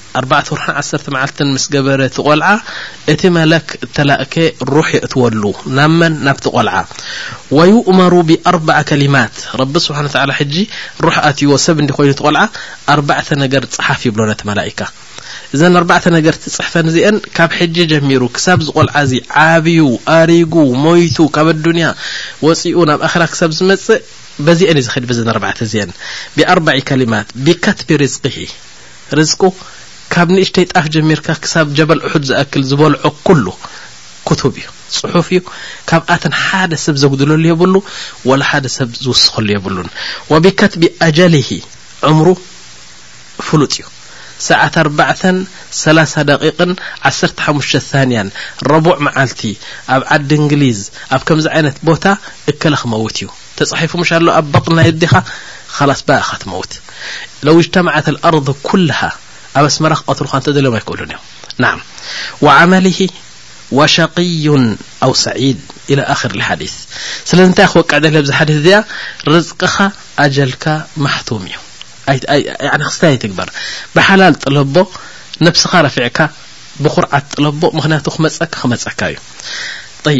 ኣርባዕተ ወርሕን ዓሰርተ መዓልትን ምስ ገበረ እቲ ቆልዓ እቲ መለክ እተላእከ ሩሕ የእትወሉ ናብ መን ናብቲ ቆልዓ ወዩእመሩ ብኣርባዕ ከሊማት ረቢ ስብሓን ወተዓላ ሕጂ ሩሕ ኣትዎ ሰብ እንዲ ኮይኑ እቲ ቆልዓ ኣርባዕተ ነገር ፀሓፍ ይብሎ ነቲ መላይካ እዘን ኣርባዕተ ነገር ትፅሕፈን እዚአን ካብ ሕጂ ጀሚሩ ክሳብ ዝቆልዓ እዚ ዓብዩ ኣሪጉ ሞይቱ ካብ ኣዱንያ ወፂኡ ናብ ኣኽራ ክሳብ ዝመፅእ በዚአን እዩ ዝኸድ በዘን ኣርባዕተ እዚአን ብኣርባዒ ከሊማት ብከትቢ ሪዝቅሂ ርዝቁ ካብ ንእሽተይ ጣፍ ጀሚርካ ክሳብ ጀበል ኡሑድ ዝኣክል ዝበልዖ ኩሉ ኩቱብ እዩ ጽሑፍ እዩ ካብኣተን ሓደ ሰብ ዘጉድለሉ የብሉ ወላ ሓደ ሰብ ዝውስኸሉ የብሉን ወቢከትቢ ኣጀሊሂ ዕምሩ ፍሉጥ እዩ ሰዓት ኣርባዕተን ሰላሳ ደቂቕን ዓሰርተ ሓሙሽተ ታንያን ረቡዕ መዓልቲ ኣብ ዓዲ እንግሊዝ ኣብ ከምዚ ዓይነት ቦታ እከለ ክመውት እዩ ተጻሒፉ ምሽ ኣሎ ኣብ በጥኒ ናይ ኣዴኻ ኻላስ ባእ እኻ ትመውት ለው እጅተመዐት ኣልኣርድ ኩልሃ ኣብ ኣስመራ ክቐትሉኻ እንተደልዮም ኣይክእሉን እዮም ናም ወዓመሊሂ ወሸቅዩን ኣው ሰዒድ ኢላ ኣክር ልሓዲስ ስለዚ እንታይ ክወቅዕ ደሊ ኣብዚ ሓዲስ እዚኣ ርዝቅኻ ኣጀልካ ማሕቱም እዩ ክስታይ ኣይትግበር ብሓላል ጥለቦ ነብስኻ ረፊዕካ ብኩርዓት ጥለቦ ምክንያቱ ክመፀካ ክመፀካ እዩ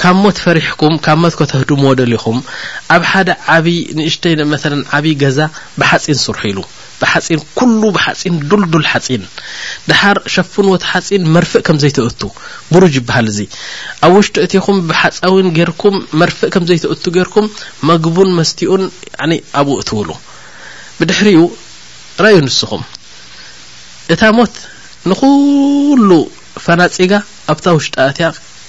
ካብ ሞት ፈሪሕኩም ካብ ሞት ከተህድምዎ ደሊኹም ኣብ ሓደ ዓቢ ንእሽተይ መተለን ዓቢ ገዛ ብሓጺን ስርሑ ኢሉ ብሓጺን ኩሉ ብሓጺን ዱልዱል ሓጺን ደሓር ሸፍንዎ እቲ ሓጺን መርፍእ ከም ዘይተእቱ ቡሩጅ ይበሃል እዚ ኣብ ውሽጢ እቲኹም ብሓጻዊን ጌርኩም መርፍእ ከም ዘይተእቱ ጌርኩም መግቡን መስትኡን ኣብኡ እትውሉ ብድሕሪኡ ራዩ ንስኹም እታ ሞት ንኹሉ ፈናጺጋ ኣብታ ውሽጢ ኣትያ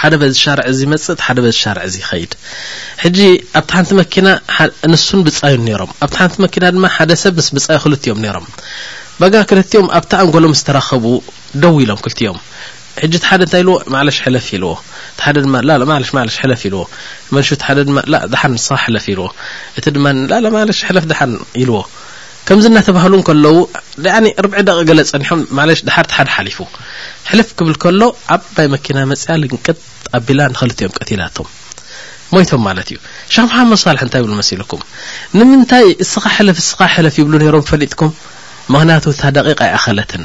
ሓደ በዚ ሻርዕ እዚ ይመጽእ ሓደ በዚ ሻርዕ እዚ ይኸይድ ሕጂ ኣብቲ ሓንቲ መኪና ንሱን ብጻዩን ነይሮም ኣብቲ ሓንቲ መኪና ድማ ሓደ ሰብ ምስ ብጻዩ ክልቲኦም ነይሮም በጋ ክልቲኦም ኣብቲ ኣንጎሎም ዝተራኸቡ ደው ኢሎም ክልቲኦም ሕጂ እቲ ሓደ እንታይ ኢልዎ ማዕለሽ ሕለፍ ኢልዎ እቲ ሓደ ድማ ላላ ማዕለሽ ማዕለሽ ሕለፍ ኢልዎ መልሹ እቲ ሓደ ድማ ላ ድሓን ንስኻ ሕለፍ ኢልዎ እቲ ድማ ላላ ማዕለሽ ሕለፍ ድሓን ኢልዎ ከምዚ እናተባህሉ እንከለዉ ደኣ ንርብዒ ደቒቕ ገለ ጸኒሖም ማለሽ ደሓር እቲ ሓደ ሓሊፉ ሕልፍ ክብል ከሎ ዓባይ መኪና መጺኣ ልንቅጥ ኣቢላ ንኽልቲኦም ቀቲላቶም ሞይቶም ማለት እዩ ሸኽ መሓመድ ሳልሕ እንታይ ይብሉ መሲልኩም ንምንታይ እስኻ ሕለፍ እስኻ ሕለፍ ይብሉ ነይሮም ፈሊጥኩም ምክንያቱ እታ ደቂቕ ኣይኣኸለትን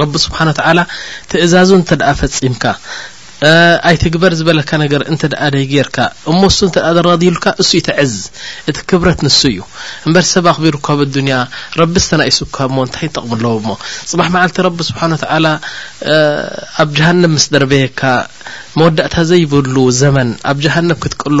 ረቢ ስብሓን ወተዓላ ትእዛዙ እንተ ደኣ ፈጺምካ ኣይትግበር ዝበለካ ነገር እንተ ደኣ ደይጌርካ እሞ እሱ እንተ ደኣ ዘራድዩልካ እሱ እዩ ተዕዝ እቲ ክብረት ንሱ እዩ እምበር ሰብ ኣኽቢሩካ ኣብ ኣዱንያ ረቢ ዝተናኢሱካ እሞ እንታይ ጠቕሚ ኣለዎ እሞ ጽባሕ መዓልቲ ረቢ ስብሓን ወተዓላ ኣብ ጀሃንም ምስ ደርበየካ መወዳእታ ዘይብሉ ዘመን ኣብ ጀሃንም ክትቅሎ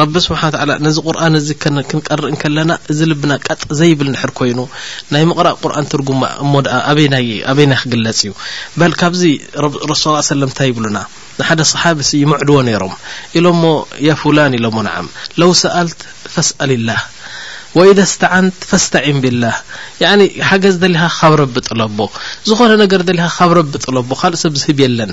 ረቢ ስብሓ ተላ ነዚ ቁርን እዚ ክንቀርእ እንከለና እዚ ልብና ቀጥ ዘይብል ንድሕር ኮይኑ ናይ ምቕራእ ቁርን ትርጉማ እሞ ደኣ ኣበይናይ ኣበይናይ ክግለጽ እዩ በል ካብዚ ረሱ ስ ሰለም እንታይ ይብሉና ንሓደ ሰሓብሲ ይምዕድዎ ነይሮም ኢሎሞ ያ ፉላን ኢሎሞ ንዓም ለው ሰኣልት ፈስኣልላህ ወኢደ ስተዓንት ፈስተዒን ቢላህ ያኒ ሓገዝ ደሊኻ ካብ ረቢ ጥለቦ ዝኾነ ነገር ደሊኻ ካብ ረቢ ጥለቦ ካልእ ሰብ ዝህብ የለን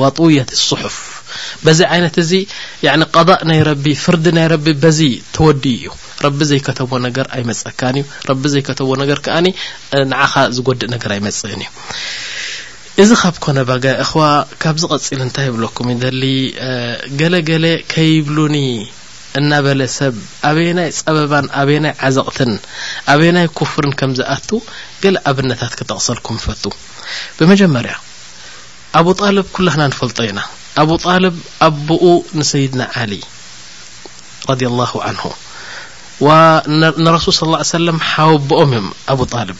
ዋጡየት ሱሑፍ በዚ ዓይነት እዚ ቀضእ ናይ ረቢ ፍርዲ ናይ ረቢ በዚ ተወዲኡ እዩ ረቢ ዘይከተቦ ነገር ኣይመፀካን እዩ ረቢ ዘይከተቦ ነገር ከዓ ንዓኻ ዝጎድእ ነገር ኣይመፅእን እዩ እዚ ካብ ኮነ ባጋ እኽዋ ካብዚ ቐፂል እንታይ ይብለኩም ይደሊ ገለገለ ከይብሉኒ እናበለ ሰብ ኣበየናይ ፀበባን ኣበየናይ ዓዘቕትን ኣበየናይ ኩፍርን ከም ዝኣቱ ገለ ኣብነታት ክጠቕሰልኩም ፈቱ ብመጀመርያ ኣቡ ጣልብ ኩላህና ንፈልጦ ኢና ኣቡ ጣልብ ኣቡኡ ንሰይድና ዓሊ ረዲ ላሁ ዓንሁ ንረሱል ስ ላ ሰለም ሓወቦኦም እዮም ኣቡ ጣልብ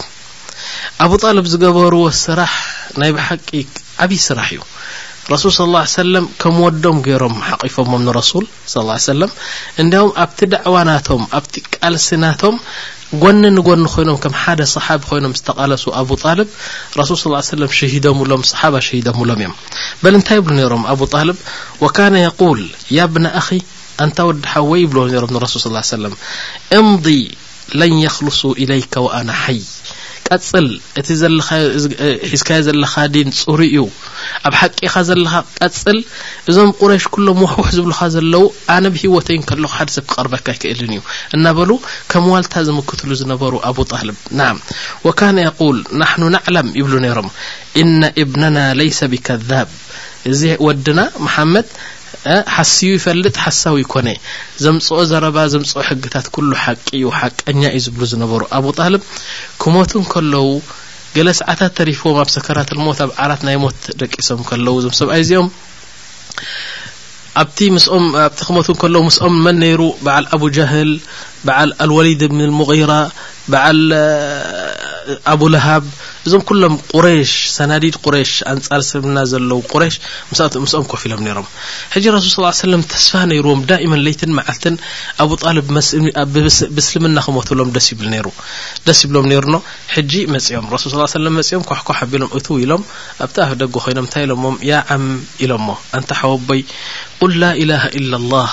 ኣቡ ጣልብ ዝገበርዎ ስራሕ ናይ ብሓቂ ዓብዪ ስራሕ እዩ ረሱል ስ ላ ሰለም ከም ወዶም ገይሮም ሓቒፎሞም ንረሱል ሰለላሁ ዐለይሂ ወሰለም እንዲያውም ኣብቲ ዳዕዋ ናቶም ኣብቲ ቃልሲ ናቶም ጎኒ ንጎኒ ኮይኖም ከም ሓደ ሰሓቢ ኮይኖም ዝተቓለሱ ኣቡ ጣልብ ረሱል ስ ሰለም ሸሂዶምሎም ሰሓባ ሸሂዶምሎም እዮም በል እንታይ ይብሉ ነይሮም ኣቡ ጣልብ ወካነ የቁል ያ ብነ ኣኺ ኣንታ ወዲ ሓወይ ይብልዎ ነይሮም ንረሱል ስ ሰለም እምዲ ለን የኽሉሱ ኢለይከ ወኣና ሓይ ቀጽል እቲ ዘለኻዮ ሒዝካዮ ዘለኻ ዲን ጽሩይ እዩ ኣብ ሓቂ ኢኻ ዘለኻ ቀጽል እዞም ቁረሽ ኩሎም ውሕውሕ ዝብሉኻ ዘለዉ ኣነ ብሂወተይ እንከለኹ ሓደ ሰብ ክቐርበካ ኣይክእልን እዩ እናበሉ ከም ዋልታ ዝምክትሉ ዝነበሩ ኣቡ ጣልብ ናም ወካነ የቁል ናሕኑ ናዕለም ይብሉ ነይሮም እነ እብነና ለይሰ ቢከዛብ እዚ ወድና መሓመድ ሓስዩ ይፈልጥ ሓሳዊ ኮነ ዘምጽኦ ዘረባ ዘምጽኦ ሕግታት ኩሉ ሓቂ እዩ ሓቀኛ እዩ ዝብሉ ዝነበሩ ኣቡ ጣልብ ክሞቱ እንከለዉ ገለ ሰዓታት ተሪፍዎም ኣብ ሰከራት ልሞት ኣብ ዓራት ናይ ሞት ደቂሶም ከለዉ እዞም ሰብኣይ እዚኦም ኣብቲ ምስኦም ኣብቲ ክሞቱ ከለዉ ምስኦም መን ነይሩ በዓል ኣቡ ጃህል በዓል ኣልወሊድ ብን ልሙጊራ በዓል ኣቡለሃብ እዞም ኩሎም ቁሬሽ ሰናዲድ ቁሬሽ ኣንጻር ስልምና ዘለዉ ቁሬሽ ምስኦም ኮፍ ኢሎም ነይሮም ሕጂ ረሱል ስ ሰለም ተስፋ ነይርዎም ዳእመን ለይትን መዓልትን ኣቡ ጣልብ ብስልምና ክሞትሎም ደስ ይብል ነይሩ ደስ ይብሎም ነይሩኖ ሕጂ መፅኦም ረሱል ስ ሰለም መፅኦም ኳሕኳሕ ኣቢሎም እትው ኢሎም ኣብቲ ኣፍ ደጎ ኮይኖም እንታይ ኢሎሞም ያ ዓም ኢሎሞ ኣንታ ሓወቦይ ቁል ላ ኢላሃ ኢላ ላህ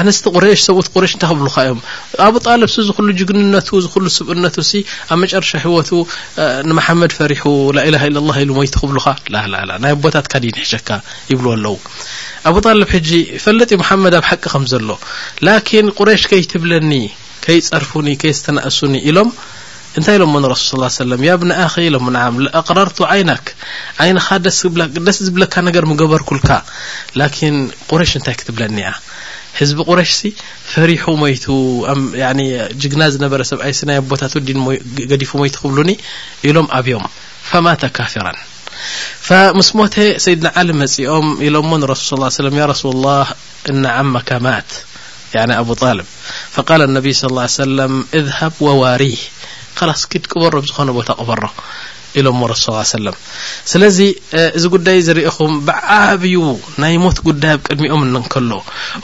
ኣንስቲ ቁሬሽ ሰብኡት ቁሬሽ እንታይ ክብሉካ እዮም ኣቡ ጣልብ ሲ ዝኩሉ ጅግንነቱ ዝኩሉ ስብእነቱ ሲ ኣብ መጨረሻ ህወቱ ንመሓመድ ፈሪሑ ላኢላሃ ኢላ ላ ኢሉ ሞይቱ ክብሉካ ላላላ ናይ ኣቦታትካ ድዩ ንሕሸካ ይብሉ ኣለዉ ኣቡ ጣልብ ሕጂ ይፈልጥ እዩ መሓመድ ኣብ ሓቂ ከም ዘሎ ላኪን ቁሬሽ ከይትብለኒ ከይጸርፉኒ ከየስተናእሱኒ ኢሎም እንታይ ኢሎሞ ንረሱል ስ ላ ሰለም ያ ብኒ ኣኺ ኢሎሞ ንዓም ለኣቕረርቱ ዓይናክ ዓይንኻ ደስ ደስ ዝብለካ ነገር ምገበርኩልካ ላኪን ቁረሽ እንታይ ክትብለኒ እያ ህዝቢ ቁረሽሲ ፈሪሑ ሞይቱ ጅግና ዝነበረ ሰብኣይ ስናይ ኣቦታቱ ዲን ገዲፉ ሞይቱ ክብሉኒ ኢሎም ኣብዮም ፈማተ ካፊራን فمس ሞተ ሰይድና ዓሊ መፂኦም ኢሎሞ ንረሱል ስ ሰለም ያ ረሱላ ላህ እነ ዓመከ ማት ያኒ ኣቡ ጣልብ ፈቃለ ኣነብይ ስ ላ ሰለም እዝሀብ ወዋሪህ ከላስ ኪድ ቅበሮ ኣብ ዝኾነ ቦታ ቅበሮ ኢሎሞ ረሱ ስ ሰለም ስለዚ እዚ ጉዳይ እዚ ርእኹም ብዓብዩ ናይ ሞት ጉዳይ ኣብ ቅድሚኦም እንከሎ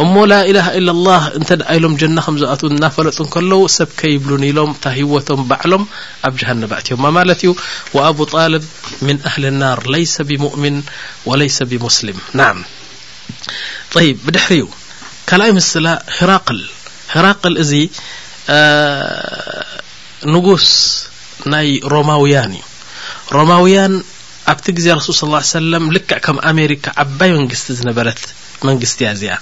እሞ ላኢላሃ ኢላ ላህ እንተ ደኣ ኢሎም ጀና ከም ዝኣትው እናፈለጡ እንከለዉ ሰብ ከይብሉን ኢሎም እታ ህይወቶም ባዕሎም ኣብ ጀሃነብ ኣእትዮማ ማለት እዩ ወኣቡ ጣልብ ምን ኣህሊ ናር ለይሰ ብሙእምን ወለይሰ ብሙስሊም ናም ጠይብ ብድሕሪኡ ካልኣይ ምስላ ህራቅል ህራቅል እዚ ንጉስ ናይ ሮማውያን እዩ ሮማውያን ኣብቲ ግዜ ረሱል ስ ሰለም ልክዕ ከም ኣሜሪካ ዓባይ መንግስቲ ዝነበረት መንግስቲ እያ እዚኣ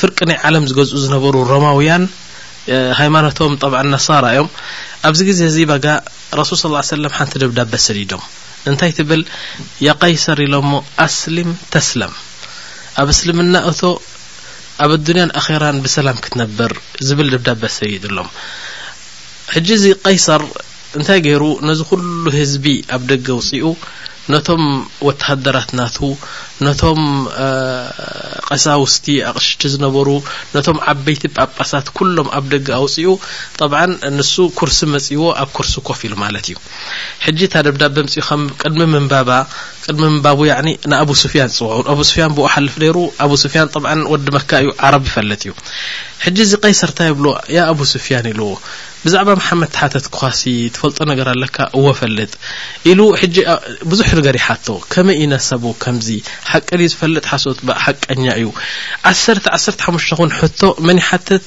ፍርቂ ናይ ዓለም ዝገዝኡ ዝነበሩ ሮማውያን ሃይማኖቶም ጠብዓ ነሳራ እዮም ኣብዚ ግዜ እዚ በጋ ረሱል ስ ሰለም ሓንቲ ደብዳበ ሰዲዶም እንታይ ትብል ያቀይሰር ኢሎሞ ኣስሊም ተስለም ኣብ እስልምና እቶ ኣብ ኣዱንያን ኣኼራን ብሰላም ክትነብር ዝብል ደብዳበ ኣሰይድሎም ሕጂ እዚ ቀይሰር እንታይ ገይሩ ነዚ ኩሉ ህዝቢ ኣብ ደገ ውፅኡ ነቶም ወተሃደራት ናቱ ነቶም ቀሳውስቲ ኣቕሽቲ ዝነበሩ ነቶም ዓበይቲ ጳጳሳት ኩሎም ኣብ ደገ ኣውፅኡ ጠብዓ ንሱ ኩርሲ መፅዎ ኣብ ኩርሲ ኮፍ ኢሉ ማለት እዩ ሕጂ እታ ደብዳበ ምጽኡ ከም ቅድሚ ምንባባ ቅድሚ ምንባቡ ያዕኒ ንኣቡ ሱፍያን ጽውዑ ኣቡ ሱፍያን ብኡ ሓልፍ ነይሩ ኣቡ ሱፍያን ጠብዓን ወዲ መካ እዩ ዓረብ ይፈልጥ እዩ ሕጂ እዚ ቀይሰር እንታይ ይብሎ ያ ኣቡ ሱፍያን ኢልዎ ብዛዕባ መሓመድ ተሓተትኩኻሲ ትፈልጦ ነገር ኣለካ እወ ፈልጥ ኢሉ ሕጂ ብዙሕ ነገር ይሓቶ ከመይ እዩ ነሰቡ ከምዚ ሓቂ ድዩ ዝፈልጥ ሓሶት ሓቀኛ እዩ ዓሰርተ ዓሰርተ ሓሙሽተ ኹን ሕቶ መን ይሓትት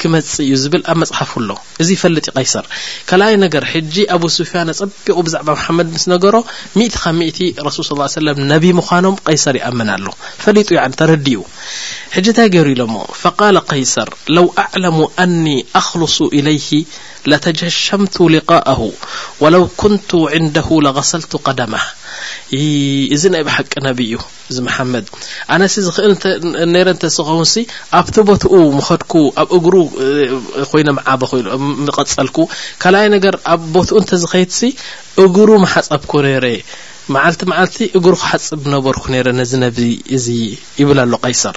ክመጽእ እዩ ዝብል ኣብ መጽሓፉ ኣሎ እዚ ይፈልጥ እዩ ቀይሰር ካልኣይ ነገር ሕጂ ኣቡ ሱፊያን ኣጸቢቑ ብዛዕባ መሓመድ ምስ ነገሮ ሚእቲ ካብ ሚእቲ ረሱል ስ ሰለም ነቢ ምዃኖም ቀይሰር ይኣምን ኣሎ ፈሊጡ ያን ተረዲኡ ሕጂ እንታይ ገይሩ ኢሎሞ ፈቃለ ቀይሰር ለው ኣዕለሙ ኣኒ ኣኽልሱ ኢለይህ ለተጀሸምቱ ሊቃኣሁ ወለው ኩንቱ ዕንደሁ ለገሰልቱ ቀደማ እዚ ናይ ብሓቂ ነቢ እዩ እዚ መሓመድ ኣነሲ ዝኽእል ነረ እንተ ዝኸውንሲ ኣብቲ ቦትኡ ምኸድኩ ኣብ እግሩ ኮይነ ምዓበ ኮይሉ ምቐጸልኩ ካልኣይ ነገር ኣብ ቦትኡ እንተዝኸይድሲ እግሩ ምሓጸብኩ ነረ መዓልቲ መዓልቲ እግሩ ክሓጽብ ነበርኩ ነረ ነዚ ነቢ እዚ ይብል ኣሎ ቀይሰር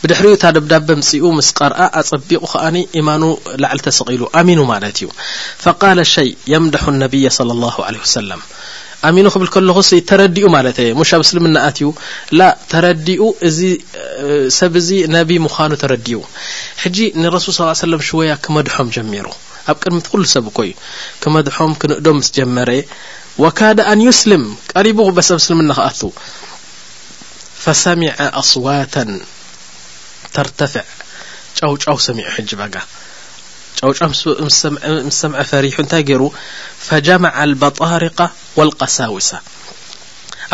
ብድሕሪኡ እታ ደብዳበ ምጽኡ ምስ ቀርኣ ኣጸቢቑ ከኣ ኢማኑ ላዕሊ ተሰቒሉ ኣሚኑ ማለት እዩ ፈቃለ ሸይ የምደሑ ነብይ صለ ላሁ ለ ወሰለም ኣሚኑ ክብል ከለኹስ ተረዲኡ ማለት እየ ሙሽ ኣብ እስልምና ኣትዩ ላ ተረዲኡ እዚ ሰብ እዚ ነቢ ምዃኑ ተረዲኡ ሕጂ ንረሱል ስ ሰለም ሽወያ ክመድሖም ጀሚሩ ኣብ ቅድሚ ኩሉ ሰብ እኮ እዩ ክመድሖም ክንእዶም ምስ ጀመረ ወካደ ኣን ዩስልም ቀሪቡ በሰብ እስልምና ክኣቱ ፈሰሚዐ ኣስዋተን ተርተፍዕ ጫውጫው ሰሚዑ ሕጂ ባጋ ጫውጫው ምስ ሰምዐ ፈሪሑ እንታይ ገይሩ ፈጀመዐ ኣልበጣሪቃ ወልቀሳውሳ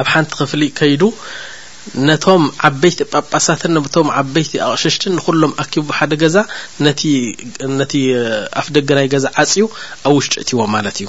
ኣብ ሓንቲ ክፍሊ ከይዱ ነቶም ዓበይቲ ጳጳሳትን ነቶም ዓበይቲ ኣቕሽሽትን ንኹሎም ኣኪቡ ብሓደ ገዛ ነቲ ኣፍ ደገ ናይ ገዛ ዓፅዩ ኣብ ውሽጢ እትዎ ማለት እዩ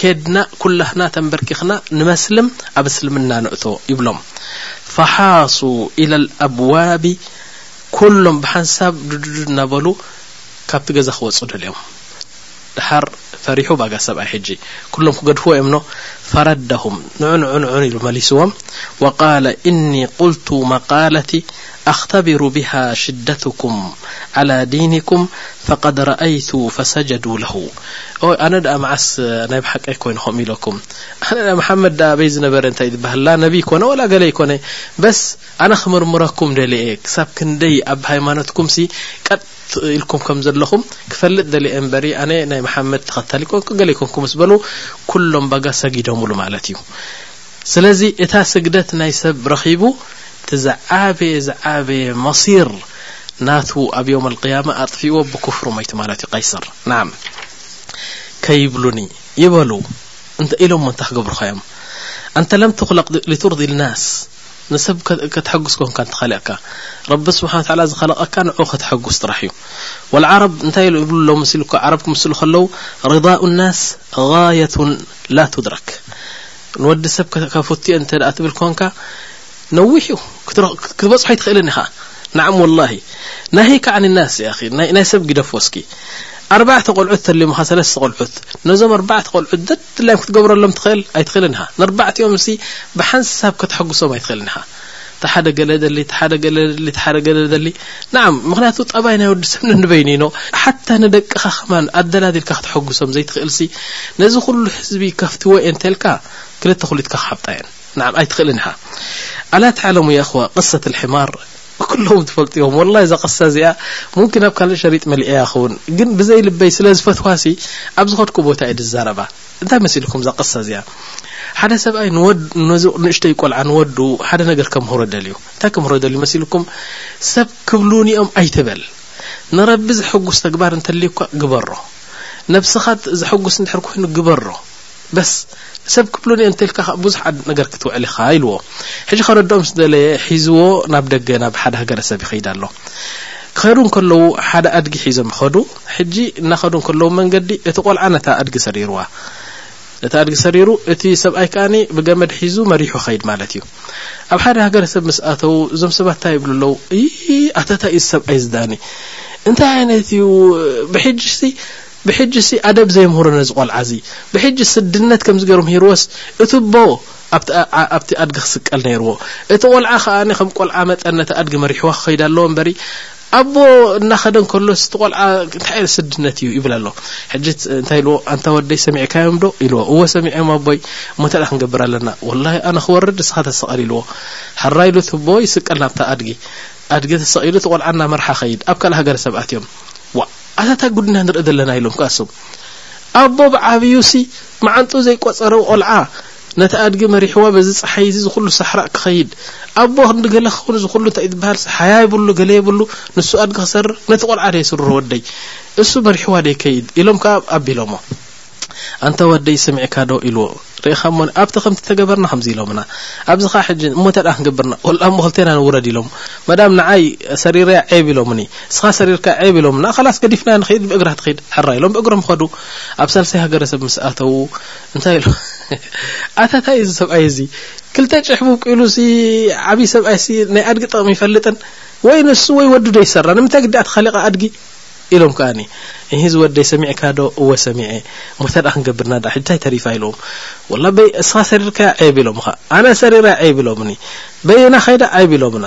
ኬድና ኩላህና ተምበርኪኽና ንመስልም ኣብ እስልምና ንእቶ ይብሎም ፈሓሱ ኢለ ልኣብዋቢ ኩሎም ብሓንሳብ ዱዱዱ እናበሉ ካብቲ ገዛ ክወፁ ደልዮም ደሓር ፈሪሑ ባጋ ሰብኣይ ሕጂ ኩሎም ክገድፍዎ እዮም ኖ ፈረደሁም ንዑንዑንዑን ኢሉ መሊስዎም ወቃለ እኒ ቁልቱ መቃለቲ ኣኽተቢሩ ቢሃ ሽደትኩም ዓላ ዲንኩም ፈቐድ ረኣይቱ ፈሰጀዱ ለሁ ኦይ ኣነ ደኣ መዓስ ናይ ብሓቀይ ኮይኑ ከምኡ ኢለኩም ኣነ ደኣ መሓመድ ደኣ ኣበይ ዝነበረ እንታይ ዝበሃል ላ ነቢይ ኮነ ወላ ገለ ይኮነ በስ ኣነ ክምርምረኩም ደልየ ክሳብ ክንደይ ኣብ ሃይማኖትኩምሲ ቀጥ ኢልኩም ከም ዘለኹም ክፈልጥ ደልየ እምበሪ ኣነ ናይ መሓመድ ተኸታሊ ኮንኩ ገለ ይኮንኩ ምስ በሉ ኩሎም ባጋ ሰጊዶምሉ ማለት እዩ ስለዚ እታ ስግደት ናይ ሰብ ረኺቡ እቲ ዝዓበየ ዝዓበየ መሲር ናቱ ኣብ ዮውም ኣልቅያማ ኣጥፊእዎ ብኩፍሩ ሞይቱ ማለት እዩ ቀይሰር ናዓም ከይብሉኒ ይበሉ እንተ ኢሎሞ እንታይ ክገብሩኻ እዮም ኣንተ ለም ትኽለቅ ሊቱርዲ ልናስ ንሰብ ከተሐጉስ ኮንካ እንተኸለእካ ረቢ ስብሓን ተዓላ ዝኸለቐካ ንዑ ከተሐጉስ ጥራሕ እዩ ወልዓረብ እንታይ ይብሉ ሎ ምስልኩ ዓረብ ክምስሉ ከለዉ ርዳኡ ናስ ጋየቱን ላ ቱድረክ ንወዲ ሰብ ከፍትዮ እንተ ትብል ኮንካ ነዊሕ እዩ ክትበጽሖ ኣይትኽእልን ኢኻ ንዓም ወላሂ ናሂ ከዓ ንናስ እያ ናይ ሰብ ግደፎ እስኪ ኣርባዕተ ቆልዑት ተልምኻ ሰለስተ ቆልዑት ነዞም ኣርባዕተ ቆልዑት ደድላዮም ክትገብረሎም ትኽእል ኣይትኽእልን ኢኻ ንኣርባዕቲኦም ሲ ብሓንሳብ ከተሐጉሶም ኣይትኽእልን ኢኻ ሓደ ገለ ደሊ ሓደ ገለ ደሊ ሓደ ገለ ደሊ ንዓ ምክንያቱ ጠባይ ናይ ወዲ ሰብ ንንበይኑ ኢኖ ሓታ ንደቅኻ ከማን ኣደላድልካ ክትሐጉሶም ዘይትኽእልሲ ነዚ ኩሉ ህዝቢ ከፍትዎ እየ እንተልካ ክልተ ኩሊትካ ክሓብጣ እየን ንዓ ኣይትኽእልን ኢኻ ኣላ ተዕለሙ የእኽዋ ቅሰት ልሕማር ኩሎም ትፈልጥዎም ወላ እዛ ቅሳ እዚኣ ሙምኪን ኣብ ካልእ ሸሪጥ መሊእያ ይኸውን ግን ብዘይ ልበይ ስለ ዝፈትዋሲ ኣብ ዝኸድኩ ቦታ እየ ዝዛረባ እንታይ መሲልኩም እዛ ቅሳ እዚኣ ሓደ ሰብኣይ ነዚ ንእሽተይ ቆልዓ ንወዱ ሓደ ነገር ከምህሮ ደልዩ እንታይ ከምህሮ ደልዩ መሲልኩም ሰብ ክብሉኒ እዮም ኣይትበል ንረቢ ዘሐጉስ ተግባር እንተልዩኳ ግበሮ ነብስኻ ዘሐጉስ እንድሕር ኮይኑ ግበሮ በስ ሰብ ክብሉኒ እዮ እንተልካ ካብ ብዙሕ ዓድ ነገር ክትውዕል ኢኻ ኢልዎ ሕጂ ከረድኦም ስደለየ ሒዝዎ ናብ ደገ ናብ ሓደ ሃገረሰብ ይኸይድ ኣሎ ክኸዱ እንከለዉ ሓደ ኣድጊ ሒዞም ይኸዱ ሕጂ እናኸዱ እንከለዉ መንገዲ እቲ ቆልዓ ነታ ኣድጊ ሰሪርዋ ነታ ኣድጊ ሰሪሩ እቲ ሰብኣይ ከኣ ብገመድ ሒዙ መሪሑ ኸይድ ማለት እዩ ኣብ ሓደ ሃገረሰብ ምስ ኣተዉ እዞም ሰባት እንታይ ይብሉ ኣለዉ ይ ኣተታ እዩ ሰብኣይ ዝዳኒ እንታይ ዓይነት እዩ ብሕጅሲ ብሕጅሲ ኣደብ ዘይምህሮ ነዚ ቆልዓ እዚ ብሕጂ ስድነት ከምዚ ገይሩ ምሂርዎስ እቲ ቦ ኣብቲ ኣድጊ ክስቀል ነይርዎ እቲ ቆልዓ ከኣ ከም ቆልዓ መጠን ነቲ ኣድጊ መሪሕዋ ክኸይድ ኣለዎ እምበሪ ኣቦ እናኸደ እንከሎስ እቲ ቆልዓ እንታይ ዓይነት ስድነት እዩ ይብል ኣሎ ሕጂ እንታይ ኢልዎ ኣንታ ወደይ ሰሚዕካዮም ዶ ኢልዎ እወ ሰሚዐም ኣቦይ እሞ እንተ ክንገብር ኣለና ወላሂ ኣነ ክወርድ ንስኻ ተሰቐል ኢልዎ ሓራ ኢሉ እቲ ቦ ይስቀል ናብታ ኣድጊ ኣድጊ ተሰቒሉ እቲ ቆልዓ እናመርሓ ከይድ ኣብ ካልእ ሃገረ ሰብ ኣትዮም ዋ ኣታታ ጉድና ንርኢ ዘለና ኢሎም ክኣሶም ኣቦ ብዓብዩሲ መዓንጡ ዘይቆፀረ ቆልዓ ነቲ ኣድጊ መሪሕዋ በዚ ፀሓይ እዚ ዝኩሉ ሳሕራእ ክኸይድ ኣቦ ክንዲ ገለ ክኸውን እዚ ኩሉ እንታይ ዝበሃል ሓያ ይብሉ ገለ የብሉ ንሱ ኣድጊ ክሰርር ነቲ ቆልዓ ደይ ስርሮ ወደይ እሱ መሪሕዋ ደይ ከይድ ኢሎም ከዓ ኣቢሎሞ ኣንተ ወደይ ስምዕካ ዶ ኢልዎ ርኢኻ እሞ ኣብቲ ከምቲ ተገበርና ከምዚ ኢሎምና ኣብዚ ከዓ ሕጂ እሞ እንተ ክንገብርና ወላ እሞ ክልቴና ንውረድ ኢሎም መዳም ንዓይ ሰሪረያ ዔብ ኢሎምኒ እስኻ ሰሪርካ ዔብ ኢሎምና ከላስ ገዲፍና ንኸይድ ብእግራ ትኸይድ ሕራ ኢሎም ብእግሮም ኸዱ ኣብ ሳልሳይ ሃገረሰብ ምስ ኣተዉ እንታይ ኢሉ ኣታ ታይ እዚ ሰብኣይ እዚ ክልተ ጭሕቡብ ኢሉ ሲ ዓብዪ ሰብኣይ ሲ ናይ ኣድጊ ጠቕሚ ይፈልጥን ወይ ንሱ ወይ ወዱ ዶ ይሰራ ንምንታይ ግዲ ኣተኻሊቓ ኣድጊ ኢሎም ከዓኒ እህ እዚ ወደይ ሰሚዕካ ዶ እወ ሰሚዐ ሞተ ዳ ክንገብርና ዳ ሕጂ እንታይ ተሪፋ ኢሎም ወላ በይ እስኻ ሰሪርካያ ዔብ ኢሎምኻ ኣነ ሰሪራ ዔብ ኢሎምኒ በየና ኸይዳ ዔብ ኢሎምና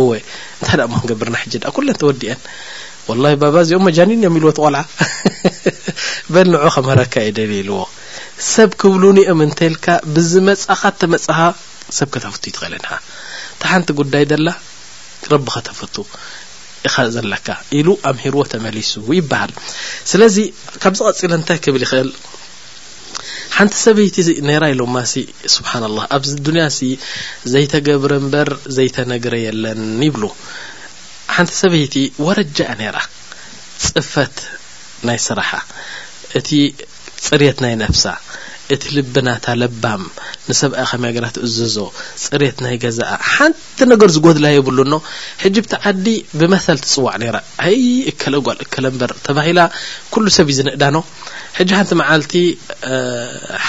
እወ እንታይ ደኣ እሞ ክንገብርና ሕጂ ደኣ ኩለን ተወዲኤን ወላሂ ባባ እዚኦም መጃኒን እዮም ኢልዎ ትቆልዓ በል ንዑ ከምህረካ እየ ደልየ ኢልዎ ሰብ ክብሉኒ እዮም እንተልካ ብዝመጻኻ እተመጻኻ ሰብ ከተፍቱ ይትኽእል ንኻ እታ ሓንቲ ጉዳይ ደላ ረቢ ከተፍቱ ኢኻ ዘለካ ኢሉ ኣምሂርዎ ተመሊሱ ይበሃል ስለዚ ካብዚ ቀፂለ እንታይ ክብል ይኽእል ሓንቲ ሰበይቲ ነራ ኢሎማ ሲ ስብሓን ላ ኣብዚ ዱንያ ሲ ዘይተገብረ እምበር ዘይተነግረ የለን ይብሉ ሓንቲ ሰበይቲ ወረጃ እያ ነራ ፅፈት ናይ ስራሓ እቲ ፅሬት ናይ ነፍሳ እቲ ልብናታ ለባም ንሰብኣ ከመያ ገራ ትእዝዞ ፅሬት ናይ ገዛኣ እቲ ነገር ዝጎድላ የብሉን ን ሕጂ ብቲ ዓዲ ብመሰል ትጽዋዕ ነይራ ኣይ እከለ ጓል እከለ እምበር ተባሂላ ኩሉ ሰብ እዩ ዝንእዳ ን ሕጂ ሓንቲ መዓልቲ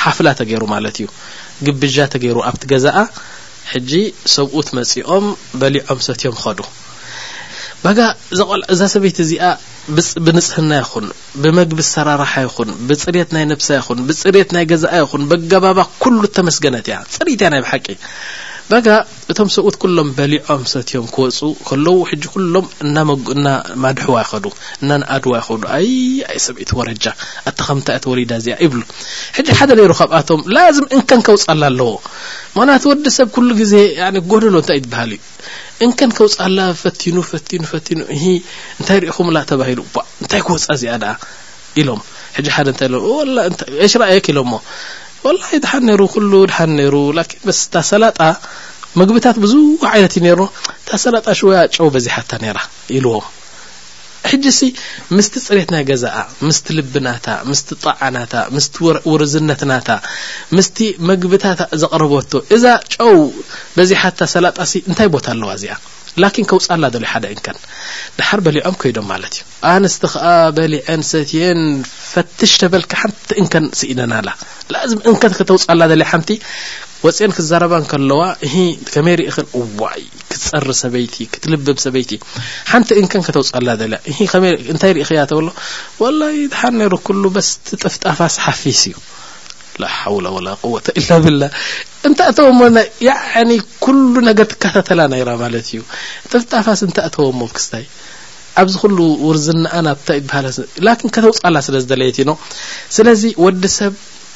ሓፍላ ተገይሩ ማለት እዩ ግብዣ ተገይሩ ኣብቲ ገዛኣ ሕጂ ሰብኡት መጺኦም በሊዖም ሰትዮም ኸዱ ባጋ እዛ ሰበይቲ እዚኣ ብንጽህና ይኹን ብመግቢ ኣሰራርሓ ይኹን ብጽሬት ናይ ነብሳ ይኹን ብጽሬት ናይ ገዛኣ ይኹን በገባባ ኩሉ እተመስገነት እያ ጽሪት እያ ናይ ብሓቂ በጋ እቶም ሰብኡት ኩሎም በሊዖም ሰትዮም ክወጹ ከለዉ ሕጂ ኩሎም እና ማድሕዋ ይኸዱ እና ንኣድዋ ይኸዱ ኣይ ኣይ ሰበይቲ ወረጃ ኣታ ከምታ እያ ተወሊዳ እዚኣ ይብሉ ሕጂ ሓደ ነይሩ ካብኣቶም ላዝም እንከን ከውጻላ ኣለዎ ምክንያቱ ወዲ ሰብ ኩሉ ግዜ ጎደሎ እንታይ ይበሃል እዩ እንከን ከውጻላ ፈቲኑ ፈቲኑ ፈቲኑ እሂ እንታይ ርኢኹምላ ተባሂሉ ባ እንታይ ክወጻ እዚኣ ደኣ ኢሎም ሕጂ ሓደ እንታይ ኢሎም ወላ እሽ ረኣየክ ኢሎሞ ወላ ድሓን ነይሩ ኩሉ ድሓን ነይሩ ላኪን በስ እታ ሰላጣ ምግብታት ብዙ ዓይነት እዩ ነይሩ እታ ሰላጣ ሽወያ ጨው በዚሓታ ነይራ ኢልዎም ሕጂሲ ምስቲ ጽሬት ናይ ገዛኣ ምስቲ ልቢ ናታ ምስቲ ጣዓ ናታ ምስቲ ውርዝነት ናታ ምስቲ መግብታት ዘቕረበቶ እዛ ጨው በዚሓታ ሰላጣሲ እንታይ ቦታ ኣለዋ እዚኣ ላኪን ከውፃላ ደልዩ ሓደ እንከን ድሓር በሊዖም ከይዶም ማለት እዩ ኣንስቲ ከዓ በሊዐን ሰትየን ፈትሽ ተበልካ ሓንቲ እንከን ስኢነናላ ላዝም እንከን ከተውፃላ ደልያ ሓንቲ ወጽየን ክዛረባ እንከለዋ እሂ ከመይ ርኢኽን እዋይ ክትጸሪ ሰበይቲ ክትልብም ሰበይቲ ሓንቲ እንከን ከተውጻላ ደልያ እሂ ከመይ እንታይ ርኢኽያ ተብሎ ወላይ ድሓን ነይሩ ኩሉ በስ ትጥፍጣፋስ ሓፊስ እዩ ላ ሓውላ ወላ ቁወተ ኢላ ብላ እንተእተወሞ ያኒ ኩሉ ነገር ትከታተላ ነይራ ማለት እዩ ጥፍጣፋስ እንተእተወሞ ክስታይ ኣብዚ ኩሉ ውርዝናኣን ኣብታ ይበሃላ ላኪን ከተውፃላ ስለ ዝደለየት ዩ ኖ ስለዚ ወዲ ሰብ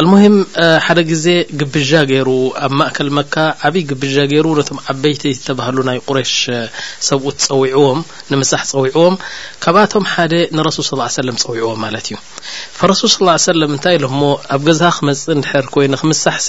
ኣልሙሂም ሓደ ግዜ ግብዣ ገይሩ ኣብ ማእከል መካ ዓብዪ ግብዣ ገይሩ ነቶም ዓበይቲ ዝተባህሉ ናይ ቁሬሽ ሰብኡት ጸዊዕዎም ንምሳሕ ጸዊዕዎም ካብኣቶም ሓደ ንረሱል ስ ሰለም ጸዊዕዎም ማለት እዩ ፈረሱል ስ ሰለም እንታይ ኢሎሞ ኣብ ገዛኻ ክመጽእ እንድሕር ኮይነ ክምሳሕሲ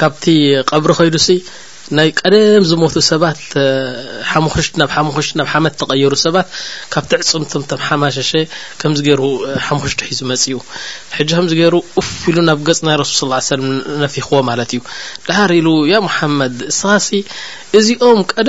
ካብቲ ቐብሪ ኸይዱሲ ናይ ቀደም ዝሞቱ ሰባት ሓሙኽሽቲ ናብ ሓሙኽሽቲ ናብ ሓመት ተቐየሩ ሰባት ካብቲ ዕፅምቶም ቶም ሓማሸሸ ከምዚ ገይሩ ሓሙኽሽቲ ሒዙ መፅኡ ሕጂ ከምዚ ገይሩ ኡፍ ኢሉ ናብ ገፅ ናይ ረሱል ስ ሰለም ነፊኽዎ ማለት እዩ ድሓር ኢሉ ያ ሙሓመድ እስኻሲ እዚኦም ቀደ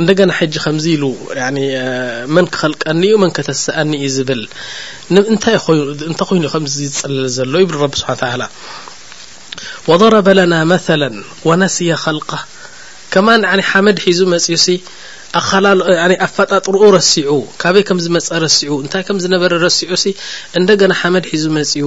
እንደገና ሕጂ ከምዚ ኢሉ መን ክኸልቀኒ እዩ መን ከተስኣኒ እዩ ዝብል እንታይ እንተ ኮይኑ ከምዚ ዝጽልል ዘሎ ይብል ረቢ ስብሓን ተዓላ ወضረበ ለና መثላ ወነስየ ኸልቀ ከማን ሓመድ ሒዙ መጽዩ ሲ ኣፈጣጥርኡ ረሲዑ ካበይ ከም ዝመፀ ረሲዑ እንታይ ከም ዝነበረ ረሲዑ ሲ እንደገና ሓመድ ሒዙ መጽዩ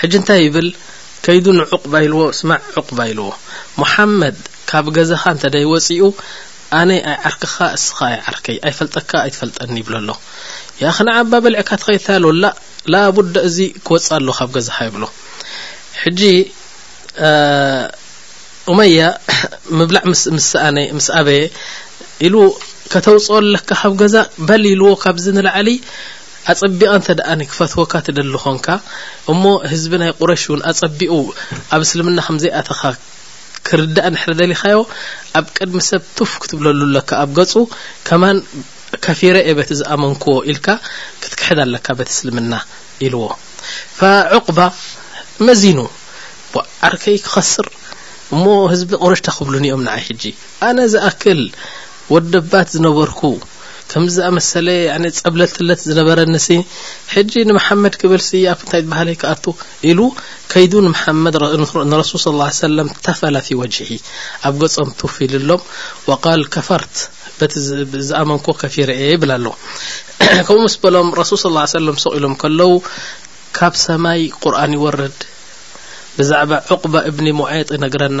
ሕጂ እንታይ ይብል ከይዱ ንዑቅባ ኢልዎ ስማዕ ዑቅባ ኢልዎ ሙሓመድ ካብ ገዛካ እንተደይ ወጺኡ ኣነ ኣይዓርክካ እስካ ኣይዓርከይ ኣይፈልጠካ ኣይትፈልጠኒ ይብሎ ኣሎ ያክ ንዓባ በልዕካ ትከይድ እንታይ ኣለዎ ላእ ላቡደ እዚ ክወጽእ ኣሎ ካብ ገዛካ ይብሎ ሕጂ ኡመያ ምብላዕ ምስ ኣነ ምስ ኣበየ ኢሉ ከተውጽኦ ኣለካ ካብ ገዛ በል ኢልዎ ካብዚ ንላዕሊ ኣጸቢቓ እንተ ክፈትወካ ትደሊ ኮንካ እሞ ህዝቢ ናይ ቁረሽ ውን ኣጸቢቑ ኣብ እስልምና ከም ዘይኣተኻ ክርዳእ እንድሕሪ ደሊኻዮ ኣብ ቅድሚ ሰብ ቱፍ ክትብለሉ ኣለካ ኣብ ገጹ ከማን ከፊረ እየ በቲ ዝኣመንክዎ ኢልካ ክትክሕድ ኣለካ በቲ እስልምና ኢልዎ ፈዑቕባ መዚኑ ዓርከይ ክኸስር እሞ ህዝቢ ቁረሽ ተክብሉኒ እዮም ንዓይ ሕጂ ኣነ ዝኣክል ወደባት ዝነበርኩ ከምዚ ዝኣመሰለ ያኔ ጸብለልትለት ዝነበረንሲ ሕጂ ንመሓመድ ክብልሲ ኣብ እንታይ ዝበሃለይ ክኣቱ ኢሉ ከይዱ ንመሓመድ ንረሱል ስ ላ ሰለም ተፈላ ፊ ወጅሂ ኣብ ገጾም ቱፍ ኢልሎም ወቃል ከፈርት በቲ ዝኣመንኮ ከፊረ እየ ይብል ኣሎ ከምኡ ምስ በሎም ረሱል ስ ላ ሰለም ሱቕ ኢሎም ከለዉ ካብ ሰማይ ቁርኣን ይወርድ ብዛዕባ ዑቕባ እብኒ ሙዔጥ ይነግረና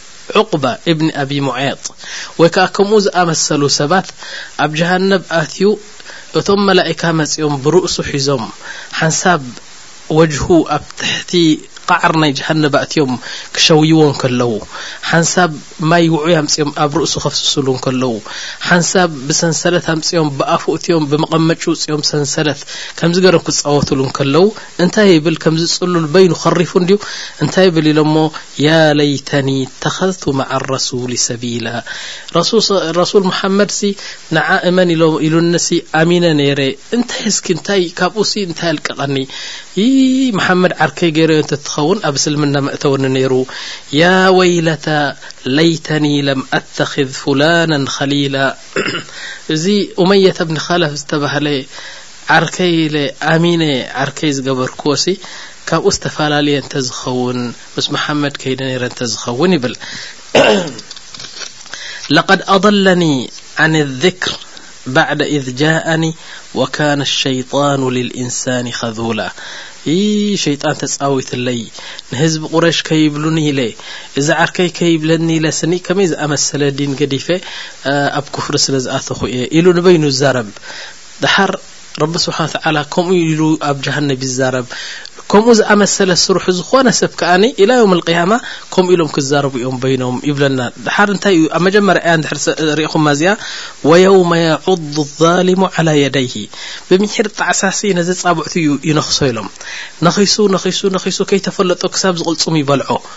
ዑቅባ እብኒ ኣቢ ሙዔጥ ወይ ከኣ ከምኡ ዝኣመሰሉ ሰባት ኣብ ጀሃነብ ኣትዩ እቶም መላኢካ መጺኦም ብርእሱ ሒዞም ሓንሳብ ወጅሁ ኣብ ትሕቲ ቃዕር ናይ ጀሃነብ ኣእትዮም ክሸውይዎ እንከለዉ ሓንሳብ ማይ ውዑይ ኣምጺኦም ኣብ ርእሱ ከፍስስሉ እንከለዉ ሓንሳብ ብሰንሰለት ኣምጺኦም ብኣፉ እትዮም ብመቐመጭኡ ጽኦም ሰንሰለት ከምዚ ገሮም ክጻወትሉ እንከለዉ እንታይ ይብል ከምዚ ጽሉል በይኑ ኸሪፉ እንድዩ እንታይ ይብል ኢሎ እሞ ያ ለይተኒ ተኸዝቱ መዓ ረሱሊ ሰቢላ ረሱል መሓመድ ሲ ንዓ እመን ኢሎ ኢሉኒ ሲ ኣሚነ ነይረ እንታይ እስኪ እንታይ ካብኡ ሲ እንታይ ኣልቀቐኒ ይ መሓመድ ዓርከይ ገይሮ እንተ ትኸውን ኣብ እስልምና መእተውኒ ነይሩ ያ ወይለታ ለይተኒ ለም ኣተኽዝ ፉላናን ኸሊላ እዚ ኡመየተ ብኒ ኸለፍ ዝተባህለ ዓርከይ ኢለ ኣሚነ ዓርከይ ዝገበርክዎሲ ካብኡስ ተፋላልየ እንተዝኸውን ምስ መሓመድ ከይደ ነይረ እንተዝኸውን ይብል ለቀድ ኣضለኒ ዓን ذክር ባዕደ ኢዝ ጃእኒ ወካነ ሸይጣኑ ልልእንሳኒ ኸዙላ ይ ሸይጣን ተጻዊትለይ ንህዝቢ ቁረሽ ከይብሉኒ ኢለ እዚ ዓርከይ ከይብለኒ ኢለ ስኒ ከመይ ዝኣመሰለ ዲን ገዲፈ ኣብ ኩፍሪ ስለ ዝኣተኹ እየ ኢሉ ንበይኑ ይዛረብ ደሓር ረቢ ስብሓን ወተዓላ ከምኡ ኢሉ ኣብ ጀሃነብ ይዛረብ ከምኡ ዝኣመሰለ ስርሑ ዝኾነ ሰብ ከኣ ኢላ ዮም ልቅያማ ከምኡ ኢሎም ክዛረቡ እዮም በይኖም ይብለና ደሓር እንታይ እዩ ኣብ መጀመርያ እያ ንድሕር ሪኢኹማ እዚኣ ወየውመ የዑዱ ዛሊሙ ዓላ የደይሂ ብምሒር ጣዕሳሲ ነዚ ፃብዕቱ እዩ ይነኽሶ ኢሎም ነኺሱ ነኺሱ ነኺሱ ከይተፈለጦ ክሳብ ዝቕልፁም ይበልዖ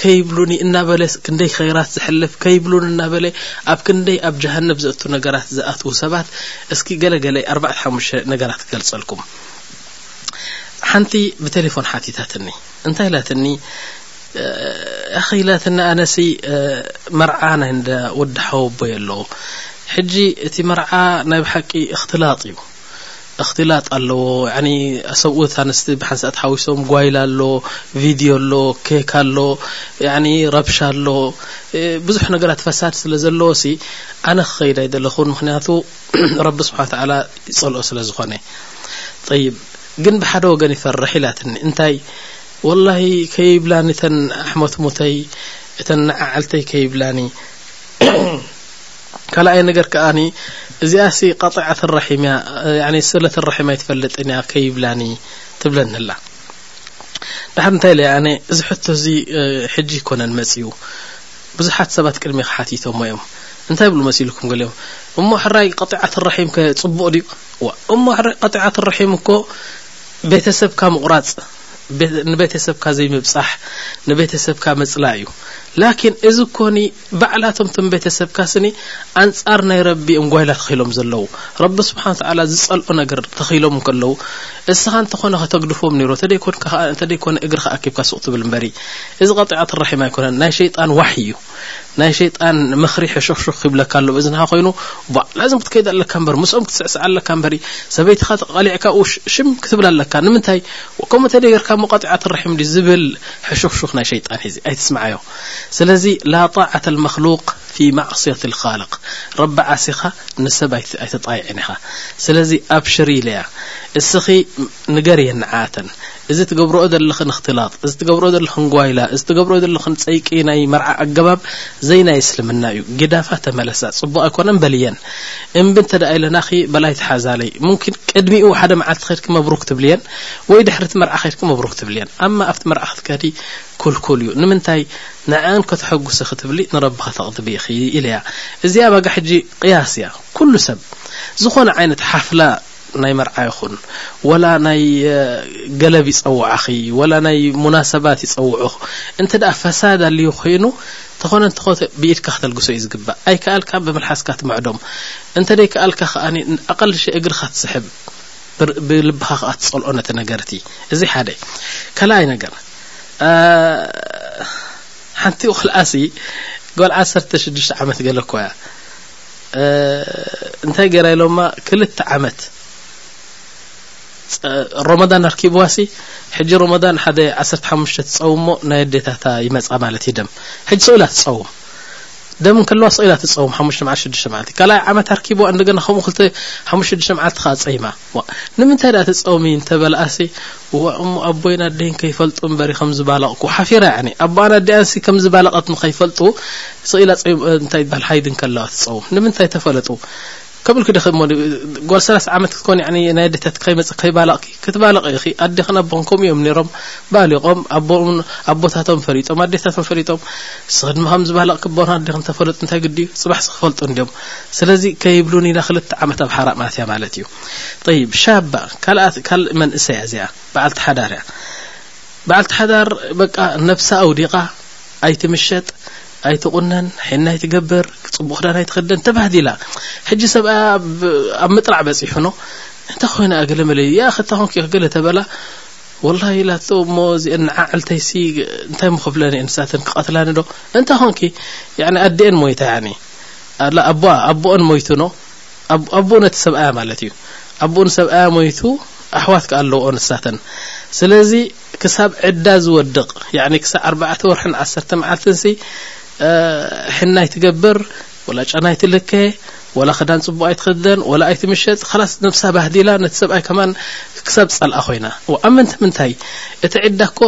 ከይብሉኒ እናበለ ክንደይ ኸይራት ዘሕልፍ ከይብሉኒ እናበለ ኣብ ክንደይ ኣብ ጀሃነብ ዘእቱ ነገራት ዝኣትዉ ሰባት እስኪ ገለ ገለ ኣርባዕተ ሓሙሽተ ነገራት ክገልጸልኩም ሓንቲ ብቴሌፎን ሓቲታትኒ እንታይ ኢላትኒ ኣኺ ኢላትኒ ኣነሲ መርዓ ናይ እንዳ ወዲ ሓወቦ የሎ ሕጂ እቲ መርዓ ናይ ብሓቂ እኽትላጥ እዩ እክትላጥ ኣለዎ ያኒ ሰብኡት ኣንስቲ ብሓንሳእ ተሓዊሶም ጓይላ ኣሎ ቪድዮ ኣሎ ኬክ ኣሎ ያኒ ረብሻ ኣሎ ብዙሕ ነገራት ፈሳድ ስለ ዘለዎ ሲ ኣነ ክኸይድ ኣይደለኹን ምክንያቱ ረቢ ስብሓ ተዓላ ይጸልኦ ስለ ዝኾነ ጠይብ ግን ብሓደ ወገን ይፈርሕ ኢላትኒ እንታይ ወላሂ ከይብላኒ እተን ኣሕመት ሙተይ እተን ንዓዓልተይ ከይብላኒ ካልኣይ ነገር ከኣ እዚኣ ሲ ቃጢዐት ራሒም እያ ያኒ ስለተ ራሒም ኣይትፈልጥን እያ ከይብላኒ ትብለኒ ኣላ ድሓር እንታይ ኢለ ኣነ እዚ ሕቶ እዚ ሕጂ ይኮነን መጺኡ ብዙሓት ሰባት ቅድሚ ክሓቲቶሞ እዮም እንታይ ብሉ መሲልኩም ገሊኦም እሞ ሕራይ ቃጢዓት ራሒም ከ ጽቡቕ ድዩ እሞ ሕራይ ቃጢዓት ራሒም እኮ ቤተሰብካ ምቑራጽ ንቤተሰብካ ዘይምብጻሕ ንቤተሰብካ ምጽላ እዩ ላኪን እዚ ኮኒ ባዕላ ቶም ቶም ቤተሰብካ ስኒ ኣንጻር ናይ ረቢ እዮም ጓይላ ተኺሎም ዘለዉ ረቢ ስብሓን ተዓላ ዝጸልኦ ነገር ተኺሎም እንከለዉ እስኻ እንተኾነ ከተግድፎም ነይሩ እተደይኮነ እግርካ ኣኪብካ ሱቕ ትብል እምበሪ እዚ ቀጢዓት ራሒም ኣይኮነን ናይ ሸይጣን ዋሒ እዩ ናይ ሸይጣን ምኽሪ ሕሹኽሹኽ ይብለካ ኣሎ እዝንኻ ኮይኑ ባዕላ ዝም ክትከይድ ኣለካ እምበር ምስኦም ክትስዕስዕ ኣለካ እምበሪ ሰበይትኻ ተቐሊዕካ ሽም ክትብል ኣለካ ንምንታይ ከምኡ ተደይርካ እሞ ቀጢዓት ራሒም ዝብል ሕሹኽሹኽ ናይ ሸይጣን ሒዚ ኣይትስምዓዮ ስለዚ ላጣዓት ልመክሉቅ ፊ ማዕስየት ልካልቅ ረቢ ዓሲኻ ንሰብ ኣይተጣይዕን ኢኻ ስለዚ ኣብሽሪ ኢለያ እስኺ ንገርየን ንዓኣተን እዚ ትገብረኦ ዘለኺ ንክትላጥ እዚ ትገብረኦ ዘለኺ ንጓይላ እዚ ትገብረኦ ዘለኺ ንፀይቂ ናይ መርዓ ኣገባብ ዘይናይ እስልምና እዩ ጊዳፋ ተመለሳ ፅቡቅ ኣይኮነን በልየን እምቢ እንተ ኢለናኺ በላይ ትሓዛለይ ሙምኪን ቅድሚኡ ሓደ መዓልቲ ከድኪ መብሩክ ትብልየን ወይ ድሕርቲ መርዓ ከድኪ መብሩክ ትብልየን ኣማ ኣብቲ መርዓ ክትከዲ ኩልኩል እዩ ንምንታይ ንዐኣን ከተሐጉሲ ክትብሊ ንረቢ ከተቕድሚ ኢኺ ኢለያ እዚኣ ባጋ ሕጂ ቕያስ እያ ኩሉ ሰብ ዝኾነ ዓይነት ሓፍላ ናይ መርዓ ይኹን ወላ ናይ ገለብ ይጸውዓኺ ወላ ናይ ሙናሰባት ይጸውዑኽ እንተ ፈሳድ ኣልዩ ኮይኑ ተኾነ እንተኾነ ብኢድካ ከተልግሶ እዩ ዝግባእ ኣይከኣልካ ብምልሓስካ ትምዕዶም እንተ ደይከኣልካ ከኣ ኣቐል ሸ እግርኻ ትስሕብ ብልብኻ ከኣ ትጸልኦ ነቲ ነገር እቲ እዚ ሓደ ካልኣይ ነገር ሓንቲ ቆልዓሲ ጓል ዓሰርተ ሽዱሽተ ዓመት ገለ እኳ እያ እንታይ ገይራ ኢሎማ ክልተ ዓመት ሮመዳን ኣርኪብዋሲ ሕጂ ሮመዳን ሓደ ዓሰርተ ሓሙሽተ ትፀውም እሞ ናይ ኣዴታታ ይመፃ ማለት እዩ ደም ሕጂ ሰው ኢላ ትፀውም ደም እንከለዋ ሰው ኢላ ትፀውም ሓሙሽተ መዓልቲ ሽዱሽተ መዓልቲ ካልኣይ ዓመት ኣርኪብዋ እንደገና ከምኡ ክልተ ሓሙሽተ ሽዱሽተ መዓልቲ ከዓ ፀይማ ዋእ ንምንታይ ድኣ ትጸውሚ እንተ በልኣሲ ዋእ እሞ ኣቦይን ኣደይን ከይፈልጡ እምበሪ ከም ዝባለቕኩ ሓፊረ ያዕኒ ኣቦኣን ኣዲኣንሲ ከም ዝባለቐት ንኸይፈልጡ ስቕ ኢላ እንታይ ይበሃል ሓይድ እንከለዋ ትጸውም ንምንታይ ተፈለጡ ከብልኪ ድኺ እሞ ጓል ሰላሳ ዓመት ክትኮን ያዕኒ ናይ ኣዴታት ከይመጽእ ከይባለቕኪ ክትባለቒ ኢኺ ኣዴኽን ኣቦኽን ከምኡ እዮም ነይሮም ባሊቖም ኣቦም ኣቦታቶም ፈሊጦም ኣዴታቶም ፈሊጦም ስኽ ድማ ከም ዝባለቕኪ ኣቦን ኣዴኽን ተፈለጡ እንታይ ግዲ እዩ ጽባሕ ስኽፈልጡ እንዲዮም ስለዚ ከይብሉን ኢና ክልተ ዓመት ኣብ ሓራእ ማትያ ማለት እዩ ጠይብ ሻባ ካልኣት ካልእ መንእሰያ እዚኣ በዓልቲ ሓዳር እያ በዓልቲ ሓዳር በቃ ነብሳ ኣውዲቓ ኣይትምሸጥ ኣይትቑነን ሒና ኣይትገብር ፅቡቅ ክዳን ኣይትኽደን ተባህዲላ ሕጂ ሰብኣ ኣብ ምጥላዕ በፂሑኖ እንታይ ኮይነ ኣገለመለ ያ ከታ ኮንኪ ገለ ተበላ ወላሂ ኢላቶ እሞ እዚአን ንዓዕልተይሲ እንታይ ምክብለን እየን ንሳተን ክቐትላኒ ዶ እንታይ ኮንኪ ኣዴአን ሞይታ ያኒ ኣላ ኣቦኣ ኣቦኦን ሞይቱ ኖ ኣቦኡ ነቲ ሰብኣያ ማለት እዩ ኣቦኡ ንሰብኣያ ሞይቱ ኣሕዋት ከ ኣለዎ ንሳተን ስለዚ ክሳብ ዕዳ ዝወድቕ ያኒ ክሳብ ኣርባዕተ ወርሕን ዓሰርተ መዓልትንሲ ሕናይ ትገብር ወላ ጨናይ ትልከ ወላ ክዳን ፅቡቅ ኣይትኽደን ወላ ኣይትምሸጥ ላስ ነብሳ ባህዲላ ነቲ ሰብኣይ ከማን ክሳብ ፀልኣ ኮይና ኣብ ምንት ምንታይ እቲ ዕዳ እኮ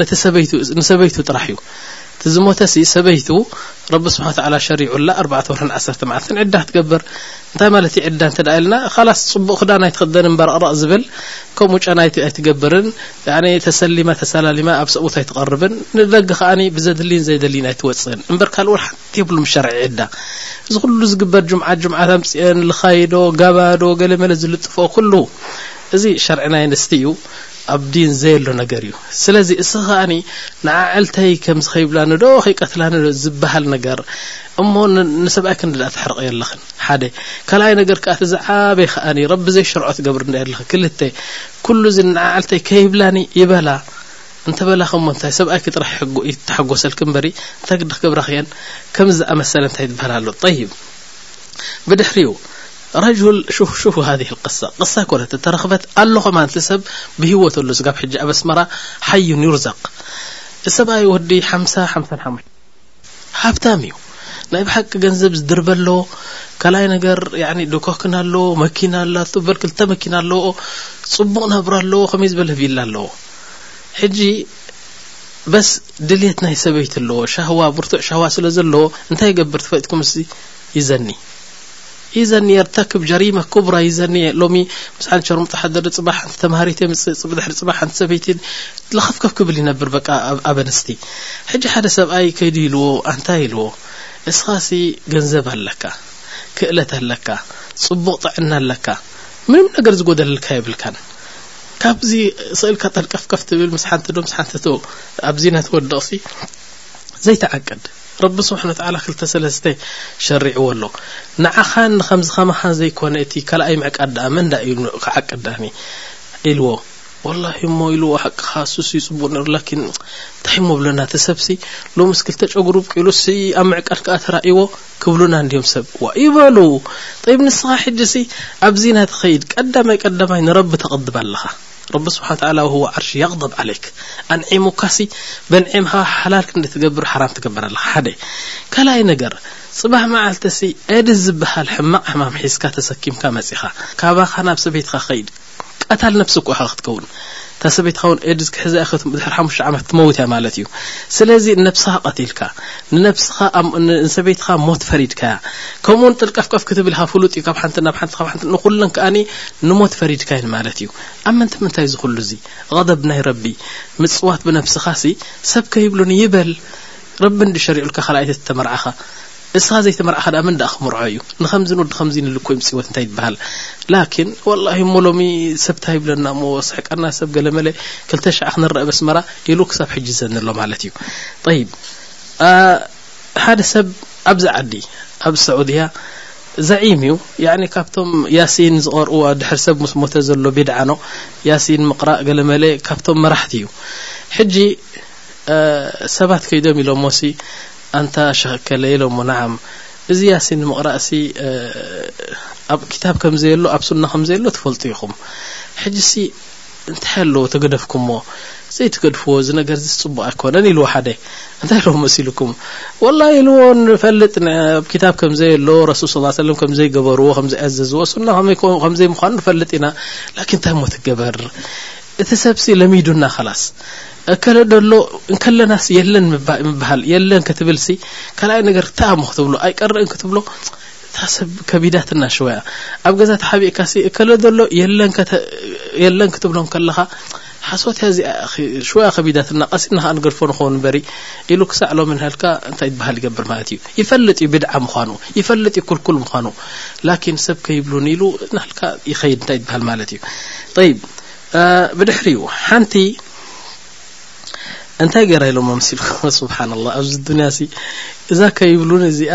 ነቲ ሰበይቱ ጥራሕ እዩ እቲ ዝሞተሲ ሰበይቱ ረቢ ስብሓን ተዓላ ሸሪዑላ ኣርባዕተ ወርሕን ዓሰርተ መዓልትን ዕዳ ክትገብር እንታይ ማለት እዩ ዕዳ እንተ ኢልና ካላስ ፅቡቅ ክዳን ኣይትኽደን እምበረቕረቕ ዝብል ከምኡ ጨና ኣይትገብርን ተሰሊማ ተሰላሊማ ኣብ ሰብኡት ኣይትቐርብን ንደገ ከዓኒ ብዘድልይን ዘይደልይን ኣይትወፅእን እምበር ካልእ ወር ሓንቲ የብሉም ሸርዒ ዕዳ እዚ ኩሉ ዝግበር ጅምዓ ጅምዓ ኣምፅአን ልኻይዶ ጋባዶ ገለ መለ ዝልጥፎ ኩሉ እዚ ሸርዕና የንስቲ እዩ ኣብ ዲን ዘየሎ ነገር እዩ ስለዚ እስ ከኣኒ ንዓዕልተይ ከምዚ ከይብላኒ ዶ ከይቀትላኒ ዶ ዝበሃል ነገር እሞ ንሰብኣይ ክንዲ ዳኣ ተሕርቀዮ ኣለኽን ሓደ ካልኣይ ነገር ከዓ ተዝዓበይ ከኣኒ ረቢ ዘይሸርዖ ትገብር እንዳ ኣለኽ ክልተ ኩሉ እዚ ንዓዕልተይ ከይብላኒ ይበላ እንተበላ ከሞ እንታይ ሰብኣይኪ ጥራሕ ሕጎ ይተሓጎሰልክ እምበሪ እንታይ ግዲ ክገብራ ክየን ከምዚ ዝኣመሰለ እንታይ ትበሃል ኣሎ ጠይብ ብድሕሪኡ ረጁል ሹፍ ሹፍ ሃዚህ ልቅሳ ቅሳ ኮነት እተረኽበት ኣሎ ከማን እቲ ሰብ ብሂወት ኣሎ ስጋብ ሕጂ ኣብ ኣስመራ ሓዩን ዩርዘቅ እቲ ሰብኣይ ወዲ ሓምሳ ሓምሳን ሓሙሽተ ሃብታም እዩ ናይ ብሓቂ ገንዘብ ዝድርበ ኣሎ ካልኣይ ነገር ያኒ ዱኮክን ኣለዎ መኪና ኣላቶ በል ክልተ መኪና ኣለዎ ጽቡቕ ናብራ ኣለዎ ከመይ ዝበለ ቪላ ኣለዎ ሕጂ በስ ድልት ናይ ሰበይቲ ኣለዎ ሻህዋ ብርቱዕ ሻህዋ ስለ ዘለዎ እንታይ ይገብር ትፈልጥኩም እዚ ይዘኒ ይዘኒ የርተክብ ጀሪመ ኩብራ ይዘኒ ሎሚ ምስ ዓንቸርሙጣ ሓደር ጽባሕ ሓንቲ ተማሃሪት የምጽእ ብድሕሪ ጽባሕ ሓንቲ ሰበይቲ ለኸፍከፍ ክብል ይነብር በቃ ኣበንስቲ ሕጂ ሓደ ሰብኣይ ከይዱ ይልዎ ኣንታይ ይልዎ እስኻሲ ገንዘብ ኣለካ ክእለት ኣለካ ጽቡቕ ጥዕና ኣለካ ምንም ነገር ዝጎደለልካ የብልካን ካብዚ ስእልካ ጠልቀፍቀፍ ትብል ምስ ሓንቲ ዶ ምስ ሓንቲ ዶ ኣብዚ ናትወድቕሲ ዘይተዓቅድ ረቢ ስብሓን ወተዓላ ክልተ ሰለስተ ሸሪዕዎ ኣሎ ንዓኻን ንኸምዚ ከማኻን ዘይኮነ እቲ ካልኣይ ምዕቃድ ደኣ መን ዳ እዩ ክዓቅድ ዳኒ ኢልዎ ወላሂ እሞ ኢልዎ ሓቅኻ ሱስ እዩ ፅቡቅ ነሩ ላኪን እንታይ እሞ ብለና እቲ ሰብሲ ሎምስ ክልተ ጨጉሩ ብቂሉሲ ኣብ ምዕቃድ ከዓ ተራእይዎ ክብሉና እንዲዮም ሰብ ዋ ይበሉ ጠይብ ንስኻ ሕጂሲ ኣብዚ ናትኸይድ ቀዳማይ ቀዳማይ ንረቢ ተቕድብ ኣለኻ ረቢ ስብሓን ተላ ወህወ ዓርሽ የቕደብ ዓለይክ ኣንዒሙካሲ በንዒምካ ሓላል ክንዲ ትገብር ሓራም ትገብር ኣለካ ሓደ ካልኣይ ነገር ጽባሕ መዓልቲሲ ኤድ ዝበሃል ሕማቕ ሕማም ሒዝካ ተሰኪምካ መጺኻ ካባኻ ናብ ሰበይትካ ከይድ ቀታል ነብሲ እኮ ኢኻ ክትከውን እታ ሰበይትካ እውን ኤድ ክሕዛ ኢኸ ድሕሪ ሓሙሽተ ዓመት ትመውት እያ ማለት እዩ ስለዚ ነብስኻ ቀቲልካ ንነብስኻ ንሰበይትኻ ሞት ፈሪድካያ ከምኡውን ጥልቀፍቀፍ ክትብል ሃ ፍሉጥ እዩ ካብ ሓንቲ ናብ ሓንቲ ካብ ሓንቲ ንኩለን ከዓኒ ንሞት ፈሪድካየን ማለት እዩ ኣብ ምንት ምንታይ እዚ ኩሉ እዚ غضብ ናይ ረቢ ምጽዋት ብነብስኻ ሲ ሰብ ከይብሉኒ ይበል ረቢ እንድዩ ሸሪዑልካ ካልኣይቲ ተተመርዓኻ እስኻ ዘይተመርዓኻ ድኣ መን ድኣ ክምርዖ እዩ ንኸምዝን ወዲ ከምዚን ኢሉ እኮ ይምጽወት እንታይ ይበሃል ላኪን ወላሂ እሞ ሎሚ ሰብ እንታይ ይብለና እሞ ስሕቀና ሰብ ገለመለ ክልተ ሽዓ ክንረአ በስመራ ኢሉ ክሳብ ሕጂ ዘን ኣሎ ማለት እዩ ጠይብ ሓደ ሰብ ኣብዚ ዓዲ ኣብ ሰዑድያ ዘዒም እዩ ያኒ ካብቶም ያሲን ዝቐርኡ ድሕር ሰብ ምስ ሞተ ዘሎ ቢድዓ ነው ያሲን ምቕራእ ገለመለ ካብቶም መራሕቲ እዩ ሕጂ ሰባት ከይዶም ኢሎሞሲ ኣንታ ሸኸከለ ኢሎሞ ነዓም እዚ ያሲን ንምቕራእሲ ኣብ ክታብ ከምዘየሎ ኣብ ሱና ከምዘየሎ ትፈልጡ ኢኹም ሕጂሲ እንታይ ኣለዎ ተገደፍኩሞ ዘይትገድፍዎ እዚ ነገርዚስ ጽቡቅ ኣይኮነን ኢልዎ ሓደ እንታይ ኣለዎ መሲልኩም ወላሂ ኢልዎ ንፈልጥ ኣብ ክታብ ከም ዘየሎ ረሱል ስ ሰለም ከም ዘይገበርዎ ከም ዘይኣዘዝዎ ሱና ከመይ ከም ዘይምዃኑ ንፈልጥ ኢና ላኪን እንታይ ሞ ትገበር እቲ ሰብሲ ለሚዱና ከላስ እከለ ደሎ እንከለናስ የለን ምበሃል የለን ክትብልሲ ካልኣይ ነገር ታሞ ክትብሎ ኣይቀርእን ክትብሎ እታ ሰብ ከቢዳትና ሽወያ ኣብ ገዛ ተሓቢእካ ሲ እከለ ዘሎ የለን ክትብሎም ከለኻ ሓሶት እያ እዚኣ ሽወያ ከቢዳትና ቀሲና ከዓ ንገድፎ ንኸውን በሪ ኢሉ ክሳዕ ሎሚ ንሃልካ እንታይ ይበሃል ይገብር ማለት እዩ ይፈልጥ እዩ ብድዓ ምዃኑ ይፈልጥ እዩ ኩልኩል ምዃኑ ላኪን ሰብ ከይብሉን ኢሉ ንሃልካ ይኸይድ እንታይ ይበሃል ማለት እዩ ጠይብ ብድሕሪ እዩ ሓንቲ እንታይ ገይራ ኢሎሞ መሲልኩም ስብሓንላ ኣብዚ ዱንያ ሲ እዛ ከይብሉን እዚኣ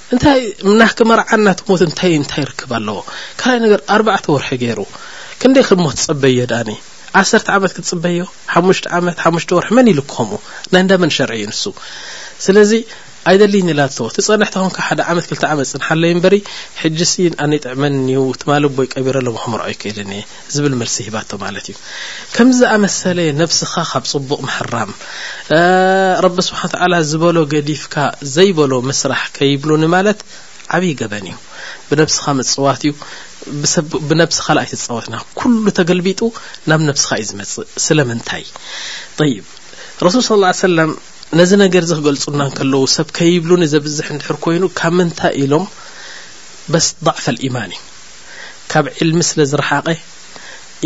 እንታይ ናክ መርዓ ናት ሞት እንታይ እንታይ ርክብ ኣለዎ ካልይ ነገር ኣርባዕተ ወርሒ ገይሩ ክንደይ ክሞ ትጽበዮ ዳኒ ዓሰርተ ዓመት ክትጽበዮ ሓሙሽተ ዓመት ሓሙሽተ ወርሒ መን ኢሉ ከምኡ ናይ እንዳመን ሸርዒ እዩ ንሱ ስለዚ ኣይደልይን ኢላ ተዎ ትጸንሕ ተኾንካ ሓደ ዓመት ክልተ ዓመት ጽንሓለይ እምበሪ ሕጅሲ ኣነ ጥዕመኒ እዩ ትማሊ ቦይ ቀቢረ ሎም ክምርዖ ኣይክእልን እየ ዝብል መልሲ ሂባቶ ማለት እዩ ከምዚ ዝኣመሰለ ነብስኻ ካብ ፅቡቕ ምሕራም ረቢ ስብሓ ተዓላ ዝበሎ ገዲፍካ ዘይበሎ ምስራሕ ከይብሉኒ ማለት ዓብዪ ገበን እዩ ብነብስኻ ምፅዋት እዩ ብነብስኻ ላ ኣይትፃወትና ኩሉ ተገልቢጡ ናብ ነብስኻ እዩ ዝመፅእ ስለምንታይ ይብ ረሱል ስ ላ ሰለም ነዚ ነገር እዚ ክገልፁና ከለዉ ሰብ ከይብሉኒ ዘብዝሕ እንድሕር ኮይኑ ካብ ምንታይ ኢሎም በስ ضዕፈ ልኢማን እዩ ካብ ዒልሚ ስለ ዝረሓቐ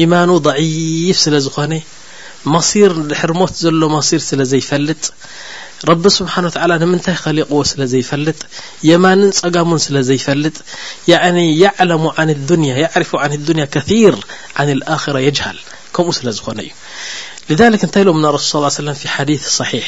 ኢማኑ ضዒፍ ስለ ዝኾነ መሲር ድሕሪ ሞት ዘሎ መሲር ስለ ዘይፈልጥ ረቢ ስብሓን ወተዓላ ንምንታይ ኸሊቕዎ ስለ ዘይፈልጥ የማንን ጸጋሙን ስለ ዘይፈልጥ ያዕኒ ያዕለሙ ዓን ዱንያ ያዕሪፉ ዓን ዱንያ ከር ዓን ልኣራ የጅሃል ከምኡ ስለ ዝኾነ እዩ ልዛሊክ እንታይ ኢሎም ና ረሱል ስ ሰለም ፊ ሓዲት ሰሒሕ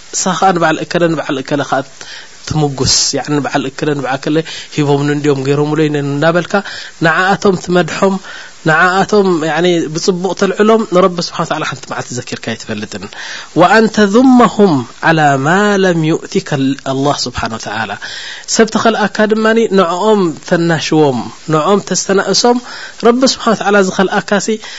ንሳ ከኣ ንበዓል እከለ ንበዓል እከለ ከኣ ትምጉስ ያኒ ንበዓል እከለ ንበዓል እከለ ሂቦምኒ እንዲዮም ገይሮምለይ እናበልካ ንዓኣቶም ትመድሖም ንዓኣቶም ያኒ ብጽቡቕ ተልዕሎም ንረቢ ስብሓን ተዓላ ሓንቲ መዓልቲ ዘኪርካ ኣይትፈልጥን ወኣን ተዙመሁም ዓላ ማ ለም ዩእቲከ ኣላህ ስብሓን ወተዓላ ሰብ ተኸልኣካ ድማ ንዕኦም ተናሽዎም ንዕኦም ተስተናእሶም ረቢ ስብሓን ተዓላ ዝኸልኣካሲ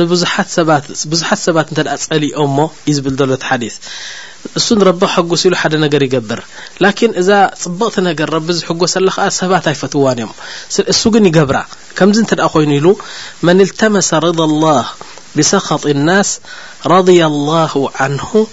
ንብዙሓት ሰባት እንተ ጸሊኦሞ እዩ ዝብል ዘሎ እቲ ሓዲስ እሱ ንረቢ ከሐጉስ ኢሉ ሓደ ነገር ይገብር ላኪን እዛ ጽብቕቲ ነገር ረቢ ዝሕጎሰላ ከዓ ሰባት ኣይፈትዋን እዮም እሱ ግን ይገብራ ከምዚ እንተ ኮይኑ ኢሉ መን ልተመሰ ርض ላህ ብሰኸጢ ናስ ረضያ ላሁ ዓንሁ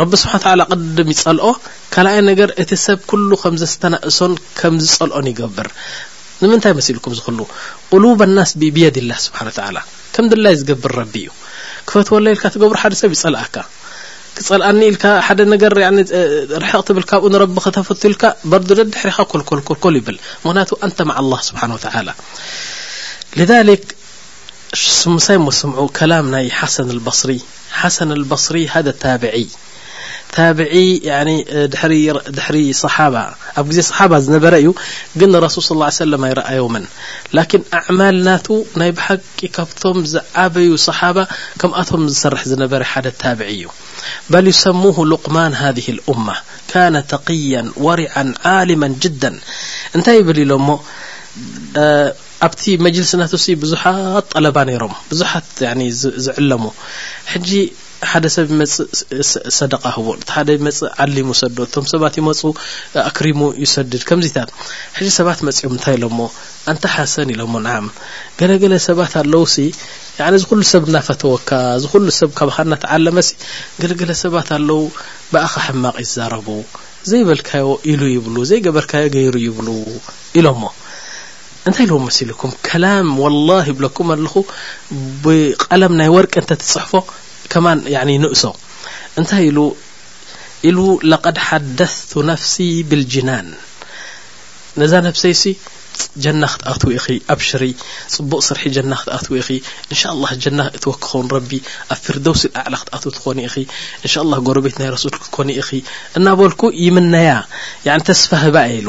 ረቢ ስብሓን ተላ ቅድም ይጸልኦ ካልኣይ ነገር እቲ ሰብ ኩሉ ከም ዘስተናእሶን ከም ዝጸልኦን ይገብር ንምንታይ መሲልኩም ዝኽሉ ቁሉብ ናስ ብየድ ላ ስብሓን ተላ ከም ድላይ ዝገብር ረቢ እዩ ክፈትወለ ኢልካ ትገብሩ ሓደ ሰብ ይጸልኣካ ክጸልኣኒ ኢልካ ሓደ ነገር ርሕቕ ትብል ካብኡ ንረቢ ከተፈቱ ኢልካ በርዱ ደድሕሪኻ ኮልኮልኮልኮል ይብል ምክንያቱ ኣንተ ማዓ ላ ስብሓን ተላ مسمع كلام ي حسن البصري حسن البصري هذا تابعي بع ن حر صحاب صحاب نبر ي ن رسول صلى الله عيه وسلم يرأيم لكن أعمال نات ي بحق م زعبي صحابة كمم سرح نبر ح تابع ي بل يسموه لقمان هذه الأمة كان تقيا ورعا عالما جدا ل ኣብቲ መጅልስ ናቱሲ ብዙሓት ጠለባ ነይሮም ብዙሓት ዝዕለሙ ሕጂ ሓደ ሰብ ይመጽእ ሰደቃ ህቦ እቲ ሓደ ይመጽእ ዓሊሙ ሰዶ እቶም ሰባት ይመጹ ኣክሪሙ ይሰድድ ከምዚታት ሕጂ ሰባት መጽኦም እንታይ ኢሎሞ ኣንታ ሓሰን ኢሎሞ ንዓም ገለገለ ሰባት ኣለውሲ يعني ዝኩሉ ሰብ እናፈተወካ ዝኩሉ ሰብ ካብካ እናተዓለመሲ ገለገለ ሰባት ኣለው ብኣኻ ሕማቕ ይዛረቡ ዘይበልካዮ ኢሉ ይብሉ ዘይገበርካዮ ገይሩ ይብሉ ኢሎሞ እንታይ ኢልዎም መሲልኩም ከላም ወላሂ ይብለኩም ኣለኹ ብቀለም ናይ ወርቂ እንተትፅሕፎ ከማን ንእሶ እንታይ ኢሉ ኢሉ ለቀድ ሓደስቱ ነፍሲ ብልጅናን ነዛ ነፍሰይሲ ጀና ክትኣትዉ ኢኺ ኣብሽሪ ፅቡቕ ስርሒ ጀና ክትኣትዉ ኢኺ እንሻ ላ ጀና እትወ ክኸውን ረቢ ኣብ ፊርደውሲ ኣዕላ ክትኣትዉ ትኾኒ ኢኺ እንሻ ላ ጎረቤት ናይ ረሱል ክትኮኒ ኢኺ እናበልኩ ይምነያ ተስፋ ህባ ኢሉ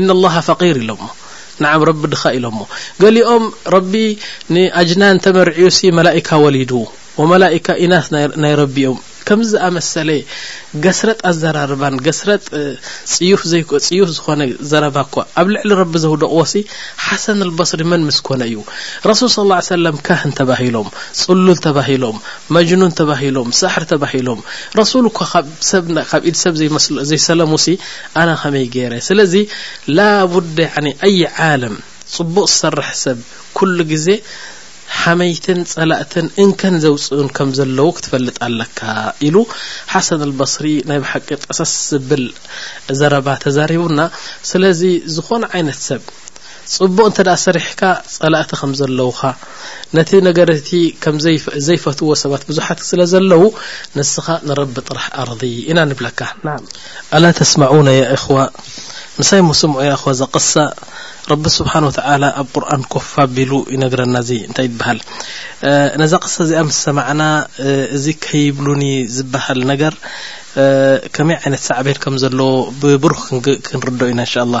ኢነላሃ ፈቂር ኢሎሞ ንዓም ረቢ ድኻ ኢሎሞ ገሊኦም ረቢ ንኣጅናን ተመርዕዩሲ መላኢካ ወሊዱ ወመላኢካ ኢናስ ናይ ረቢ እዮም ከምዚ ዝኣመሰለ ገስረጥ ኣዘራርባን ገስረጥ ፅዩፍ ዘይኮ ፅዩፍ ዝኾነ ዘረባ እኳ ኣብ ልዕሊ ረቢ ዘውደቕዎሲ ሓሰን ኣልበስሪ መን ምስ ኮነ እዩ ረሱል ስ ላ ሰለም ካህን ተባሂሎም ፅሉል ተባሂሎም መጅኑን ተባሂሎም ሳሕር ተባሂሎም ረሱል እኳ ካብ ሰብ ካብ ኢድ ሰብ ዘይሰለሙሲ ኣነ ከመይ ገይረ ስለዚ ላቡደ ኣይ ዓለም ፅቡቕ ዝሰርሕ ሰብ ኩሉ ግዜ ሓመይትን ፀላእትን እንከን ዘውፅኡን ከም ዘለዉ ክትፈልጥ ኣለካ ኢሉ ሓሰን ኣልበስሪ ናይ ብሓቂ ጠሰስ ዝብል ዘረባ ተዛሪቡና ስለዚ ዝኾነ ዓይነት ሰብ ፅቡቕ እንተ ሰሪሕካ ፀላእቲ ከም ዘለውኻ ነቲ ነገር እቲ ከም ዘይፈትዎ ሰባት ብዙሓት ስለ ዘለዉ ንስኻ ንረቢ ጥራሕ ኣርዲ ኢና ንብለካ ኣላ ተስማዑነ ያ እኽዋ ምሳይ እሞ ስምዑ ያእኽዋ እዛ ቅሳ ረቢ ስብሓን ወተዓላ ኣብ ቁርን ኮፍ ኣቢሉ ይነግረና እዚ እንታይ ይበሃል ነዛ ቅሳ እዚኣ ምስ ሰማዕና እዚ ከይብሉኒ ዝበሃል ነገር ከመይ ዓይነት ሳዕቤን ከም ዘለዎ ብብሩህ ክንርዶ ኢና እንሻ ኣላ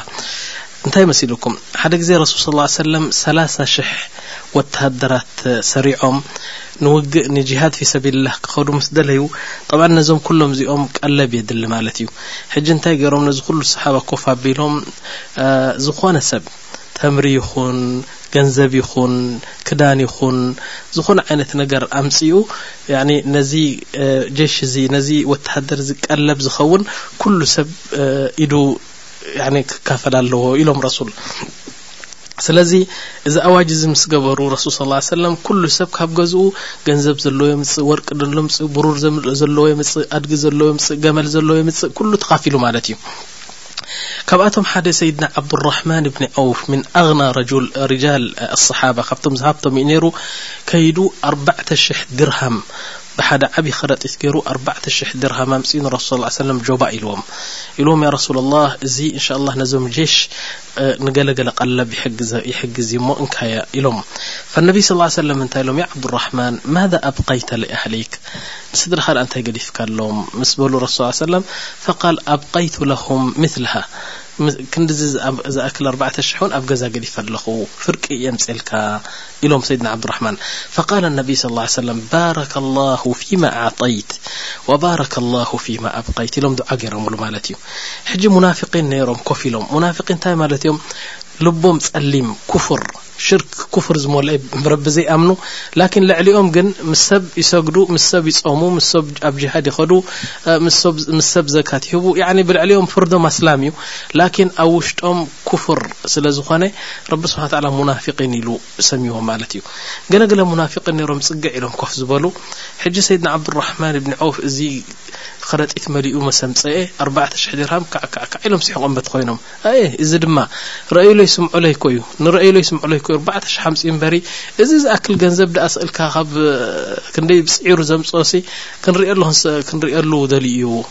እንታይ መሲልኩም ሓደ ግዜ ረሱል ስ ሰለም ሰላሳ ሽሕ ወተሃደራት ሰሪዖም ንውግእ ንጂሃድ ፊ ሰቢልላህ ክኸዱ ምስ ደለዩ ጠብዓ ነዞም ኩሎም እዚኦም ቀለብ የድሊ ማለት እዩ ሕጂ እንታይ ገይሮም ነዚ ኩሉ ሰሓባ ኮፍ ኣቢሎም ዝኾነ ሰብ ተምሪ ይኹን ገንዘብ ይኹን ክዳን ይኹን ዝኾነ ዓይነት ነገር ኣምፅኡ ነዚ ጀሽ እዚ ነዚ ወተሃደር እዚ ቀለብ ዝኸውን ኩሉ ሰብ ኢዱ ክካፈል ኣለዎ ኢሎም ረሱል ስለዚ እዚ ኣዋጅ እዚ ምስ ገበሩ ረሱል ስ ሰለም ኩሉ ሰብ ካብ ገዝኡ ገንዘብ ዘለዎ የምፅእ ወርቂ ደሎ ምፅእ ብሩር ዘለዎ የምፅእ ኣድጊ ዘለዎ የምፅእ ገመል ዘለዎ የምፅእ ኩሉ ተኻፊሉ ማለት እዩ ካብኣቶም ሓደ ሰይድና ዓብዱራሕማን ብኒ ኣውፍ ምን ኣግና ረል ርጃል ኣሰሓባ ካብቶም ዝሃብቶም እዩ ነይሩ ከይዱ ኣርባዕተ ሽሕ ድርሃም ብሓደ ዓቢ ከረጢት ገሩ ኣርባዕተ ሽሕ ድርሃም ኣምጺኡ ንረሱል ሰለላሁ ዐለይሂ ወሰለም ጆባእ ኢልዎም ኢልዎም ያ ረሱለላህ እዚ እንሻላህ ነዞም ጄሽ ንገለ ገለ ቀለብ ይሕግዘ ይሕግዝ እዩ እሞ እንካያ ኢሎም ፈነቢ ሰለላሁ ዐለይሂ ወሰለም እንታይ ኢሎም ያ ዓብዱራሕማን ማዛ ኣብቀይተ ሊኣህሊክ ንስድራኻ ደኣ እንታይ ገዲፍካሎም ምስ በሉ ረሱል ሰለላሁ ዐለይሂ ወሰለም ፈቃል ኣብቀይቱ ለሁም ምትለሃ ክንድዚ ዝኣክል ኣርባዕተ ሽሕ እውን ኣብ ገዛ ገዲፈ ኣለኹ ፍርቂ እየ ኣምጼልካ ኢሎም ሰይድና ዓብዱራሕማን ፈቃለ ነቢ ስ ላ ሰለም ባረከ ላሁ ፊማ ኣዕጠይት ወባረከ ላሁ ፊማ ኣብቀይት ኢሎም ድዓ ገይሮምሉ ማለት እዩ ሕጂ ሙናፊቂን ነይሮም ኮፍ ኢሎም ሙናፊቂን እንታይ ማለት እዮም ልቦም ጸሊም ኩፍር ሽርክ ኩፍር ዝመልአ ረቢ ዘይኣምኑ ላኪን ልዕሊኦም ግን ምስ ሰብ ይሰግዱ ምስ ሰብ ይጾሙ ምስ ሰብ ኣብ ጅሃድ ይኸዱ ምስ ሰብ ዘካት ይህቡ ብልዕሊኦም ፍርዶም ኣስላም እዩ ላኪን ኣብ ውሽጦም ኩፍር ስለ ዝኾነ ረቢ ስብሓን ተዓላ ሙናፊቒን ኢሉ ሰሚዎም ማለት እዩ ገለ ገለ ሙናፊቒን ነይሮም ፅግዕ ኢሎም ኮፍ ዝበሉ ሕጂ ሰይድና ዓብዱራሕማን እብኒ ዐውፍ እዚ ኸረጢት መሊኡ መሰምፀኤ ኣርባዕተ ሽሕ ድርሃም ካዕካዕካዕ ኢሎም ስሒቖም በት ኮይኖም ኣየ እዚ ድማ ረእዩለይ ስምዑለይ ኮዩ ንረእዩለይ ስምዑለይ ኮዩ ኣርባዕተ ሽሕ ኣምፅኡ እምበሪ እዚ ዝኣክል ገንዘብ ደኣ ስእልካ ካብ ክንደይ ብፅዒሩ ዘምፅኦሲ ክንሪኦ ክንሪኦሉ ደልዩ እዩ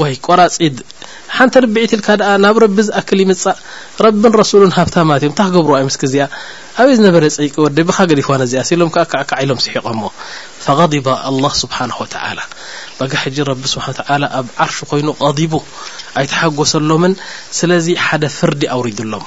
ወይ ቆራፅ ኢድ ሓንቲ ርብዒት ኢልካ ደኣ ናብ ረቢ ዝኣክል ይምፃእ ረብን ረሱሉን ሃብታማት እዮም እንታይ ክገብርዋ እዮም እስኪ እዚኣ ኣበይ ዝነበረ ፀይቂ ወደ ብካ ገዲፍዋ ነዚኣ ሲሎም ከዓ ካዕካዕ ኢሎም ስሒቆሞ ፈቀዲባ ኣላህ ስብሓንሁ ወተዓላ በጋ ሕጂ ረቢ ስብሓን ተዓላ ኣብ ዓርሹ ኮይኑ ቀዲቡ ኣይተሓጎሰሎምን ስለዚ ሓደ ፍርዲ ኣውሪድሎም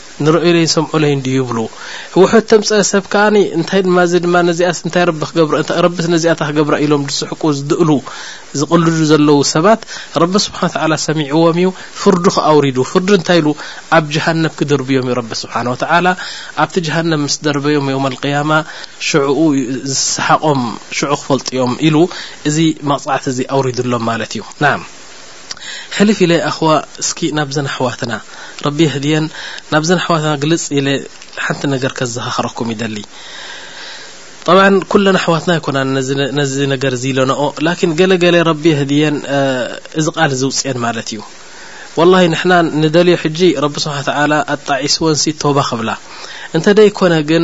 ንርእዩለይን ሰምዑለይን ድዩ ይብሉ ውሑድ ተምጸ ሰብ ከኣ እንታይ ድማ እዚ ድማ ነዚኣስ እንታይ ረቢ ክገብረ ረቢስ ነዚኣ ታክገብራ ኢሎም ዝስሕቁ ዝድእሉ ዝቕልዱ ዘለዉ ሰባት ረቢ ስብሓን ወተዓላ ሰሚዕዎም እዩ ፍርዱ ከኣውሪዱ ፍርዱ እንታይ ኢሉ ኣብ ጀሃነብ ክድርብዮም እዩ ረቢ ስብሓን ወተዓላ ኣብቲ ጀሃነብ ምስ ደርበዮም ዮም ኣልቅያማ ሽዕኡ ዝሰሓቖም ሽዑ ክፈልጥዮም ኢሉ እዚ መቕጻዕቲ እዚ ኣውሪዱሎም ማለት እዩ ናም ሕልፍ ኢለ ኣኽዋ እስኪ ናብዘን ኣሕዋትና ረቢ የህድየን ናብዘን ኣሕዋትና ግልጽ ኢለ ሓንቲ ነገር ከዘኻኽረኩም ይደሊ طبعا ኩለን ኣሕዋትና ኣይኮናን ነዚ ነገር እዚ ኢለንኦ ላኪን ገለገለ ረቢ የህድየን እዚ ቃል ዝውፅአን ማለት እዩ ወላሂ ንሕና ንደልዮ ሕጂ ረቢ ስብሓ ተዓላ ኣጣዒስወንሲ ቶባ ክብላ እንተ ደይኮነ ግን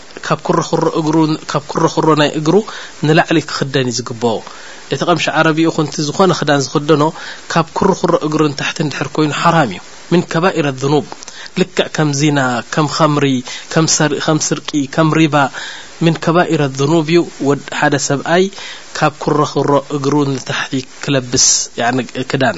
ካብ ኩሮኩሮ እግሩ ካብ ኩሮኩሮ ናይ እግሩ ንላዕሊ ክኽደን እዩ ዝግበኦ። እቲ ቀምሽ ዓረብ ይኹን እቲ ዝኾነ ክዳን ዝኽደኖ ካብ ኩርኩሮ እግሩ ንታሕቲ እንድሕር ኮይኑ ሓራም እዩ። ምን ከባኢረ ዙኑብ ልክዕ ከም ዚና ከም ኸምሪ ከም ሰር ከም ስርቂ ከም ሪባ ምን ከባኢረ ዙኑብ እዩ ወድ ሓደ ሰብኣይ ካብ ኩሮኩሮ እግሩ ንታሕቲ ክለብስ ያዕኒ ክዳን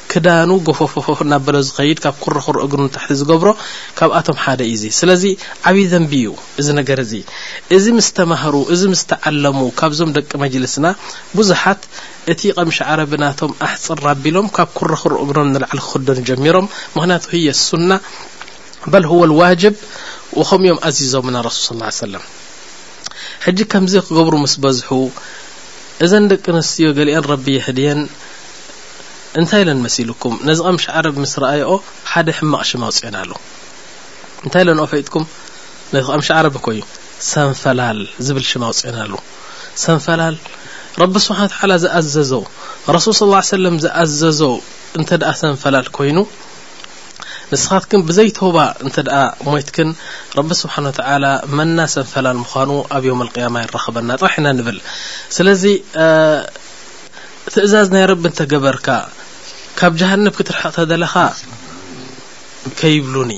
ክዳኑ ጎፈፎፎፍ እናበሎ ዝኸይድ ካብ ኩርኹር እግሩ ንታሕቲ ዝገብሮ ካብኣቶም ሓደ እዩ እዚ ስለዚ ዓብይ ዘንቢ እዩ እዚ ነገር እዚ እዚ ምስ ተማህሩ እዚ ምስ ተዓለሙ ካብዞም ደቂ መጅልስና ብዙሓት እቲ ቐምሽ ዓረቢ ናቶም ኣሕፅር ኣቢሎም ካብ ኩርኹር እግሮም ንላዕሊ ክኽደኑ ጀሚሮም ምኽንያቱ ህየ ሱና በል ሁወ ልዋጅብ ወኸም እዮም ኣዚዞምና ረሱል ስ ሰለም ሕጂ ከምዚ ክገብሩ ምስ በዝሑ እዘን ደቂ ኣንስትዮ ገሊአን ረቢ የህድየን እንታይ ኢለን መሲልኩም ነዚ ቀምሽ ዓረብ ምስ ረኣየኦ ሓደ ሕማቕ ሽም ኣውጺኦናሉ እንታይ ኢለንኦ ፈይጥኩም ነቲ ቀምሽ ዓረብ እኮ እዩ ሰንፈላል ዝብል ሽም ኣውጺኦናሉ ሰንፈላል ረቢ ስብሓን ተዓላ ዝኣዘዞ ረሱል ስ ላ ሰለም ዝኣዘዞ እንተ ደኣ ሰንፈላል ኮይኑ ንስኻትክን ብዘይ ተባ እንተ ደኣ ሞይትክን ረቢ ስብሓን ወተዓላ መና ሰንፈላል ምዃኑ ኣብ ዮም ኣልቅያማ ይራኸበና ጥራሕ ኢና ንብል ስለዚ ትእዛዝ ናይ ረቢ እንተ ገበርካ ካብ ጀሃነብ ክትርሕቕ ተደለኻ ከይብሉኒ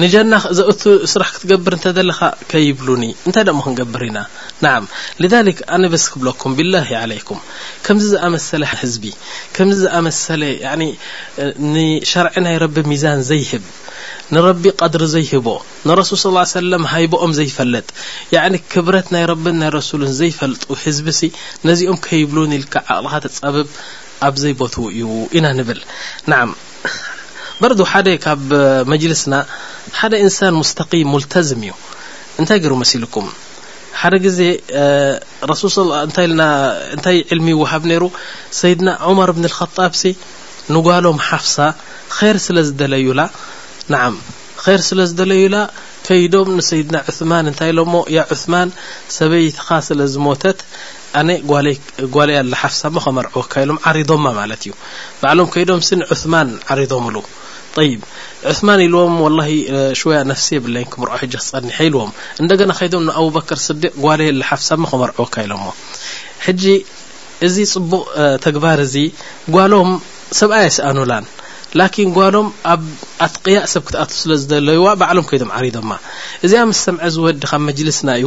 ንጀና ዘእቱ ስራሕ ክትገብር እንተ ደለኻ ከይብሉኒ እንታይ ደሞ ክንገብር ኢና ናዓም لذلك ኣነ በስ ክብለኩም ቢላሂ ዓለይኩም ከምዚ ዝኣመሰለ ህዝቢ ከምዚ ዝኣመሰለ ንሸርዒ ናይ ረቢ ሚዛን ዘይህብ ንረቢ ቀድሪ ዘይህቦ ንረሱል ሰለላሁ ዓለይሂ ወሰለም ሃይብኦም ዘይፈለጥ ያዕኒ ክብረት ናይ ረብን ናይ ረሱልን ዘይፈልጡ ህዝቢሲ ነዚኦም ከይብሉን ኢልካ ዓቕልኻ ተጻብብ ኣብ ዘይቦትኡ እዩ ኢና ንብል ናዓም በርዱ ሓደ ካብ መጅልስና ሓደ እንሳን ሙስተቂም ሙልተዝም እዩ እንታይ ገሩ መሲልኩም ሓደ ግዜ ረሱል ስ እንታይ ኢልና እንታይ ዕልሚ ይወሃብ ነይሩ ሰይድና ዑመር ብን ልኸጣብሲ ንጓሎም ሓፍሳ ኸይር ስለ ዝደለዩላ ናዓም ኼር ስለ ዝደለዩላ ከይዶም ንሰይድና ዑስማን እንታይ ኢሎሞ ያ ዑስማን ሰበይትኻ ስለ ዝሞተት ኣነ ጓለይ ጓለይ ኣላ ሓፍሳሞ ከመርዕወካ ኢሎም ዓሪዶማ ማለት እዩ ባዕሎም ከይዶምሲ ንዑስማን ዓሪዶምሉ ጠይብ ዑስማን ኢልዎም ወላሂ ሽወያ ነፍሲ የብለይን ክምርዖ ሕጂ ክጸኒሐ ኢልዎም እንደገና ከይዶም ንኣብበከር ስዲቅ ጓለይ ኣላ ሓፍሳሞ ከመርዕወካ ኢሎሞ ሕጂ እዚ ጽቡቕ ተግባር እዚ ጓሎም ሰብኣይ ኣይስኣኑላን ላኪን ጓሎም ኣብ ኣትቅያእ ሰብ ክትኣቱ ስለ ዝደለይዋ ባዕሎም ከይዶም ዓሪዶማ እዚኣ ምስ ሰምዐ ዝወዲ ካብ መጅልስና እዩ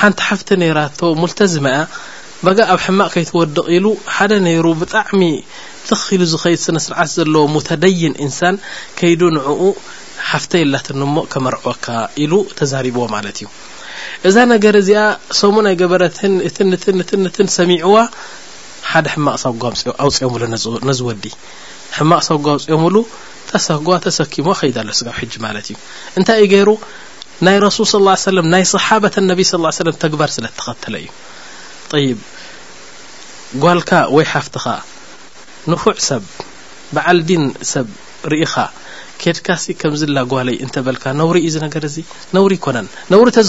ሓንቲ ሓፍቲ ነይራቶ ሙልተዝመ እያ በጋ ኣብ ሕማቅ ከይትወድቕ ኢሉ ሓደ ነይሩ ብጣዕሚ ትኽ ኢሉ ዝኸይድ ስነ ስርዓት ዘለዎ ሙተደይን ኢንሳን ከይዱ ንዕኡ ሓፍተይ ኣላትኒ እሞ ከመርዕወካ ኢሉ ተዛሪብዎ ማለት እዩ እዛ ነገር እዚኣ ሰሙን ኣይገበረትን እትን እትን እትን እትን ሰሚዕዋ ሓደ ሕማቅ ሳጓ ኣውጺኦምሉ ነዚ ወዲ ሕማቅ ሳጓ ኣውጺኦምሉ ተሳጓ ተሰኪሞ ከይድ ኣሎ ስጋብ ሕጂ ማለት እዩ እንታይ እዩ ገይሩ ናይ ረሱል ስ ላ ሰለም ናይ ሰሓበት ነቢ ስ ላ ሰለም ተግባር ስለ ተኸተለ እዩ ጠይብ ጓልካ ወይ ሓፍትኻ ንፉዕ ሰብ በዓል ዲን ሰብ ርኢኻ ኬድካሲ ከምዝላ ጓለይ እንተበልካ ነውሪ እዩ ዝነገር እዚ ነውሪ ይኮነን ነውሪ ተዝ